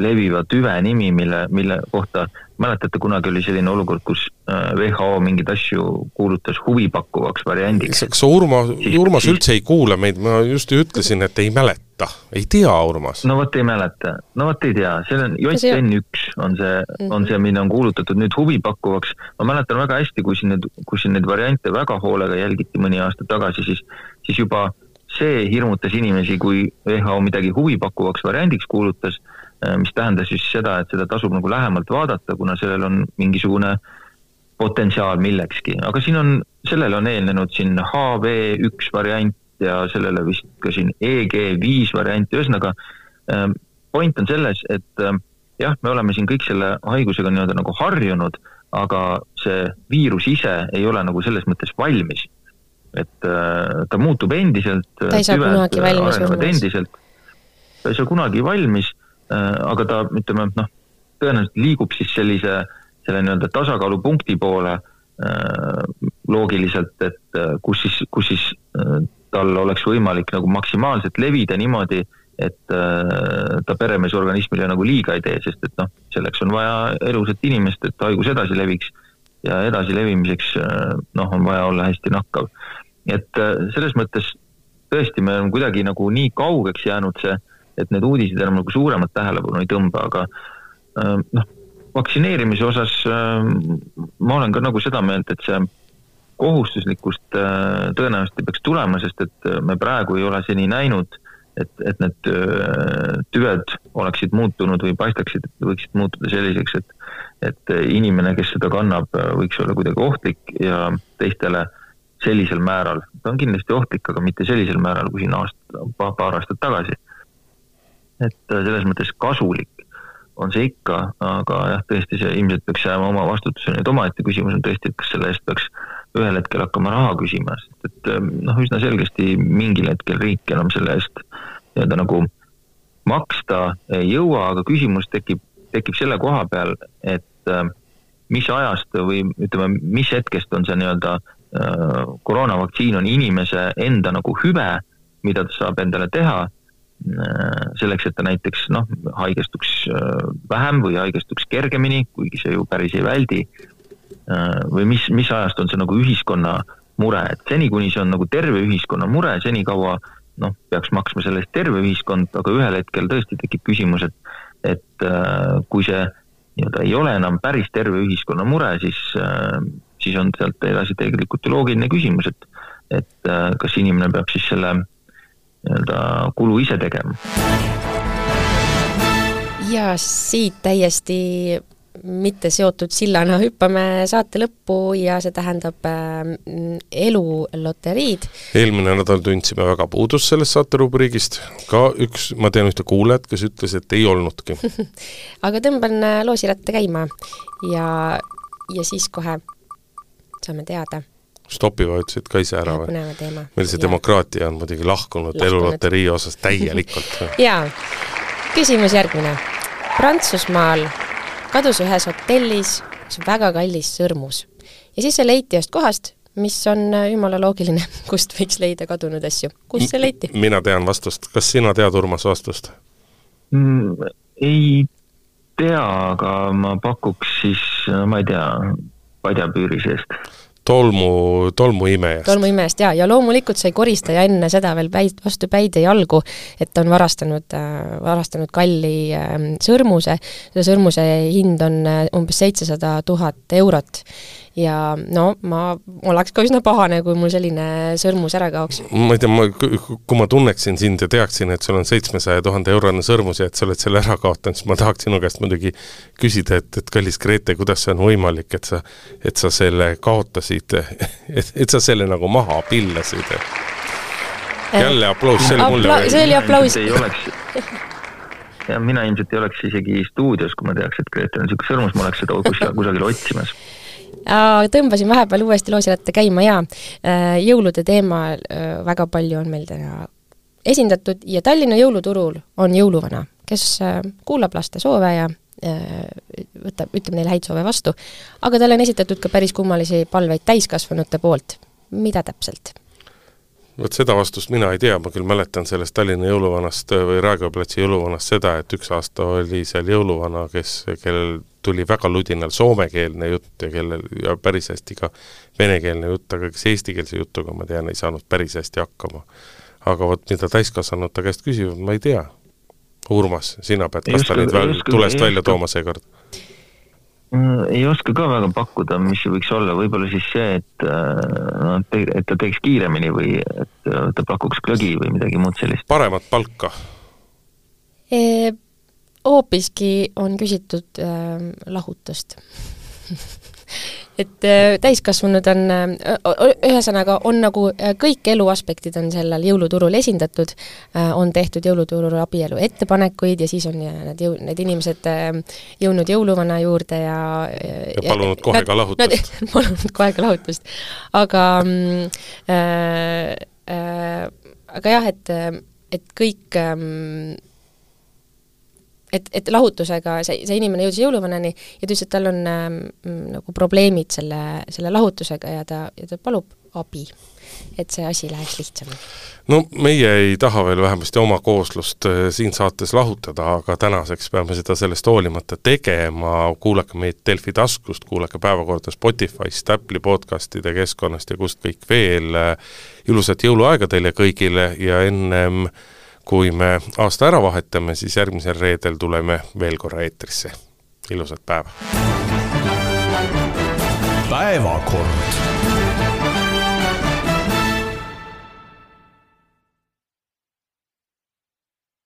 D: leviva tüve nimi, mille, mille kohta, mäletate, kunagi oli selline olukord, kus äh, WHO mingeid asju kuulutas huvipakkuvaks variandiks.
B: kas Urma, Urmas üldse ei kuula meid, ma just ju ütlesin, et ei mäleta, ei tea, Urmas.
D: no vot ei mäleta, no vot ei tea, see on JN1 on see, on see, mille on kuulutatud nüüd huvipakkuvaks. ma mäletan väga hästi, kui siin nüüd, kui siin neid variante väga hoolega jälgiti mõni aasta tagasi, siis, siis juba see hirmutas inimesi, kui WHO midagi huvipakkuvaks variandiks kuulutas Äh, mis tähendas siis seda, et seda tasub nagu lähemalt vaadata, kuna sellel on mingisugune potentsiaal millekski, aga siin on, sellele on eelnenud siin HV1 variant ja sellele vist ka siin EG5 variant, ühesõnaga äh, point on selles, et äh, jah, me oleme siin kõik selle haigusega nii-öelda nagu harjunud, aga see viirus ise ei ole nagu selles mõttes valmis. et ta muutub endiselt,
C: tüved arenevad
D: endiselt, ta ei saa kunagi valmis Äh, aga ta, ütleme noh, tõenäoliselt liigub siis sellise, selle nii-öelda tasakaalupunkti poole äh, loogiliselt, et äh, kus siis, kus siis tal oleks võimalik nagu maksimaalselt levida niimoodi, et ta peremees organismile nagu liiga ei tee, sest et noh, selleks on vaja elusat inimest, et haigus edasi leviks ja edasilevimiseks noh, on vaja olla hästi nakkav. et selles mõttes tõesti, me oleme kuidagi nagu nii kaugeks jäänud see et need uudised enam nagu suuremat tähelepanu ei tõmba, aga äh, noh, vaktsineerimise osas äh, ma olen ka nagu seda meelt, et see kohustuslikkust äh, tõenäoliselt ei peaks tulema, sest et me praegu ei ole seni näinud, et, et need tüved oleksid muutunud või paistaksid, võiksid muutuda selliseks, et et inimene, kes seda kannab, võiks olla kuidagi ohtlik ja teistele sellisel määral, ta on kindlasti ohtlik, aga mitte sellisel määral kui siin aasta, paar aastat tagasi et äh, selles mõttes kasulik on see ikka, aga jah, tõesti see ilmselt peaks jääma oma vastutusele, nüüd omaette küsimus on tõesti, et kas selle eest peaks ühel hetkel hakkama raha küsima, sest et ähm, noh, üsna selgesti mingil hetkel riik enam selle eest nii-öelda nagu maksta ei jõua, aga küsimus tekib, tekib selle koha peal, et äh, mis ajast või ütleme, mis hetkest on see nii-öelda äh, koroonavaktsiin on inimese enda nagu hüve, mida ta saab endale teha selleks, et ta näiteks noh, haigestuks äh, vähem või haigestuks kergemini, kuigi see ju päris ei väldi, äh, või mis, mis ajast on see nagu ühiskonna mure, et seni, kuni see on nagu terve ühiskonna mure, senikaua noh, peaks maksma selle eest terve ühiskond, aga ühel hetkel tõesti tekib küsimus, et et kui see nii-öelda ei ole enam päris terve ühiskonna mure, siis, siis on sealt edasi tegelikult ju loogiline küsimus, et et kas inimene peab siis selle nii-öelda kulu ise tegema.
C: Ja siit täiesti mitte seotud sillana hüppame saate lõppu ja see tähendab äh, eluloteriid.
B: eelmine nädal tundsime väga puudust sellest saaterubriigist, ka üks, ma tean ühte kuulajat, kes ütles, et ei olnudki. <laughs>
C: Aga tõmban äh, loosiratta käima ja, ja siis kohe saame teada
B: stopi vajutasid ka ise ära või? meil see demokraatia on muidugi lahkunud, lahkunud. eluloterii osas täielikult <laughs>
C: jaa, küsimus järgmine. Prantsusmaal kadus ühes hotellis üks väga kallis sõrmus. ja siis see leiti ühest kohast, mis on äh, jumala loogiline, <laughs> kust võiks leida kadunud asju. kust see leiti?
B: mina tean vastust, kas sina tead, Urmas, vastust
D: mm,? ei tea, aga ma pakuks siis, ma ei tea, padjapüüri seest
B: tolmu, tolmuimejast.
C: tolmuimejast jaa, ja loomulikult sai koristaja enne seda veel päid, vastu päid ja jalgu, et on varastanud äh,, varastanud kalli äh, sõrmuse, selle sõrmuse hind on äh, umbes seitsesada tuhat eurot ja no ma oleks ka üsna pahane, kui mul selline sõrmus ära kaoks.
B: ma ei tea, ma, kui ma tunneksin sind ja teaksin, et sul on seitsmesaja tuhande eurone sõrmus ja et sa oled selle ära kaotanud, siis ma tahaks sinu käest muidugi küsida, et, et kallis Grete, kuidas see on võimalik, et sa, et sa selle kaotasid, <laughs> et, et sa selle nagu maha pillasid? jälle aplaus, see oli mulle
C: see oli aplaus.
D: ja mina ilmselt ei oleks isegi stuudios, kui ma teaks, et Grete on niisugune sõrmus, ma oleks seda kusagil, kusagil otsimas
C: tõmbasin vahepeal uuesti loosiratta käima ja äh, jõulude teema äh, väga palju on meil täna esindatud ja Tallinna jõuluturul on jõuluvana, kes äh, kuulab laste soove ja võtab, ütleb neile häid soove vastu, aga talle on esitatud ka päris kummalisi palveid täiskasvanute poolt. mida täpselt?
B: Vot seda vastust mina ei tea, ma küll mäletan sellest Tallinna jõuluvanast või Raekoja platsi jõuluvanast seda, et üks aasta oli seal jõuluvana, kes, kellel tuli väga ludinal soomekeelne jutt ja kellel, ja päris hästi ka venekeelne jutt, aga kes eestikeelse jutuga, ma tean, ei saanud päris hästi hakkama. aga vot mida täiskasvanud ta käest küsivad, ma ei tea. Urmas, sina pead, kas ta nüüd tulest välja tooma seekord?
D: Mm, ei oska ka väga pakkuda, mis see võiks olla, võib-olla siis see, et noh, et ta teeks kiiremini või et äh, ta pakuks glögi või midagi muud sellist.
B: paremat palka
C: e? hoopiski on küsitud äh, lahutust <laughs> et äh, täiskasvanud on äh,, ühesõnaga on nagu äh, kõik eluaspektid on sellel jõuluturul esindatud on tehtud jõuluturul abielu ettepanekuid ja siis on need jõu-, need inimesed jõudnud jõuluvana juurde ja
B: ja, palunud kohe ka lahutust. <laughs>
C: palunud kohe ka lahutust. aga mm, äh, äh, aga jah, et, et kõik äh, et, et lahutusega see, see inimene jõudis jõuluvanani ja ta ütles, et tal on ähm, nagu probleemid selle, selle lahutusega ja ta, ja ta palub abi, et see asi läheks lihtsamini.
B: no meie ei taha veel vähemasti oma kooslust äh, siin saates lahutada, aga tänaseks peame seda sellest hoolimata tegema, kuulake meid Delfi taskust, kuulake päevakorda Spotify'st, Apple'i podcastide keskkonnast ja kust kõik veel, ilusat jõuluaega teile kõigile ja ennem äh, kui me aasta ära vahetame, siis järgmisel reedel tuleme veel korra eetrisse. ilusat päeva! päevakord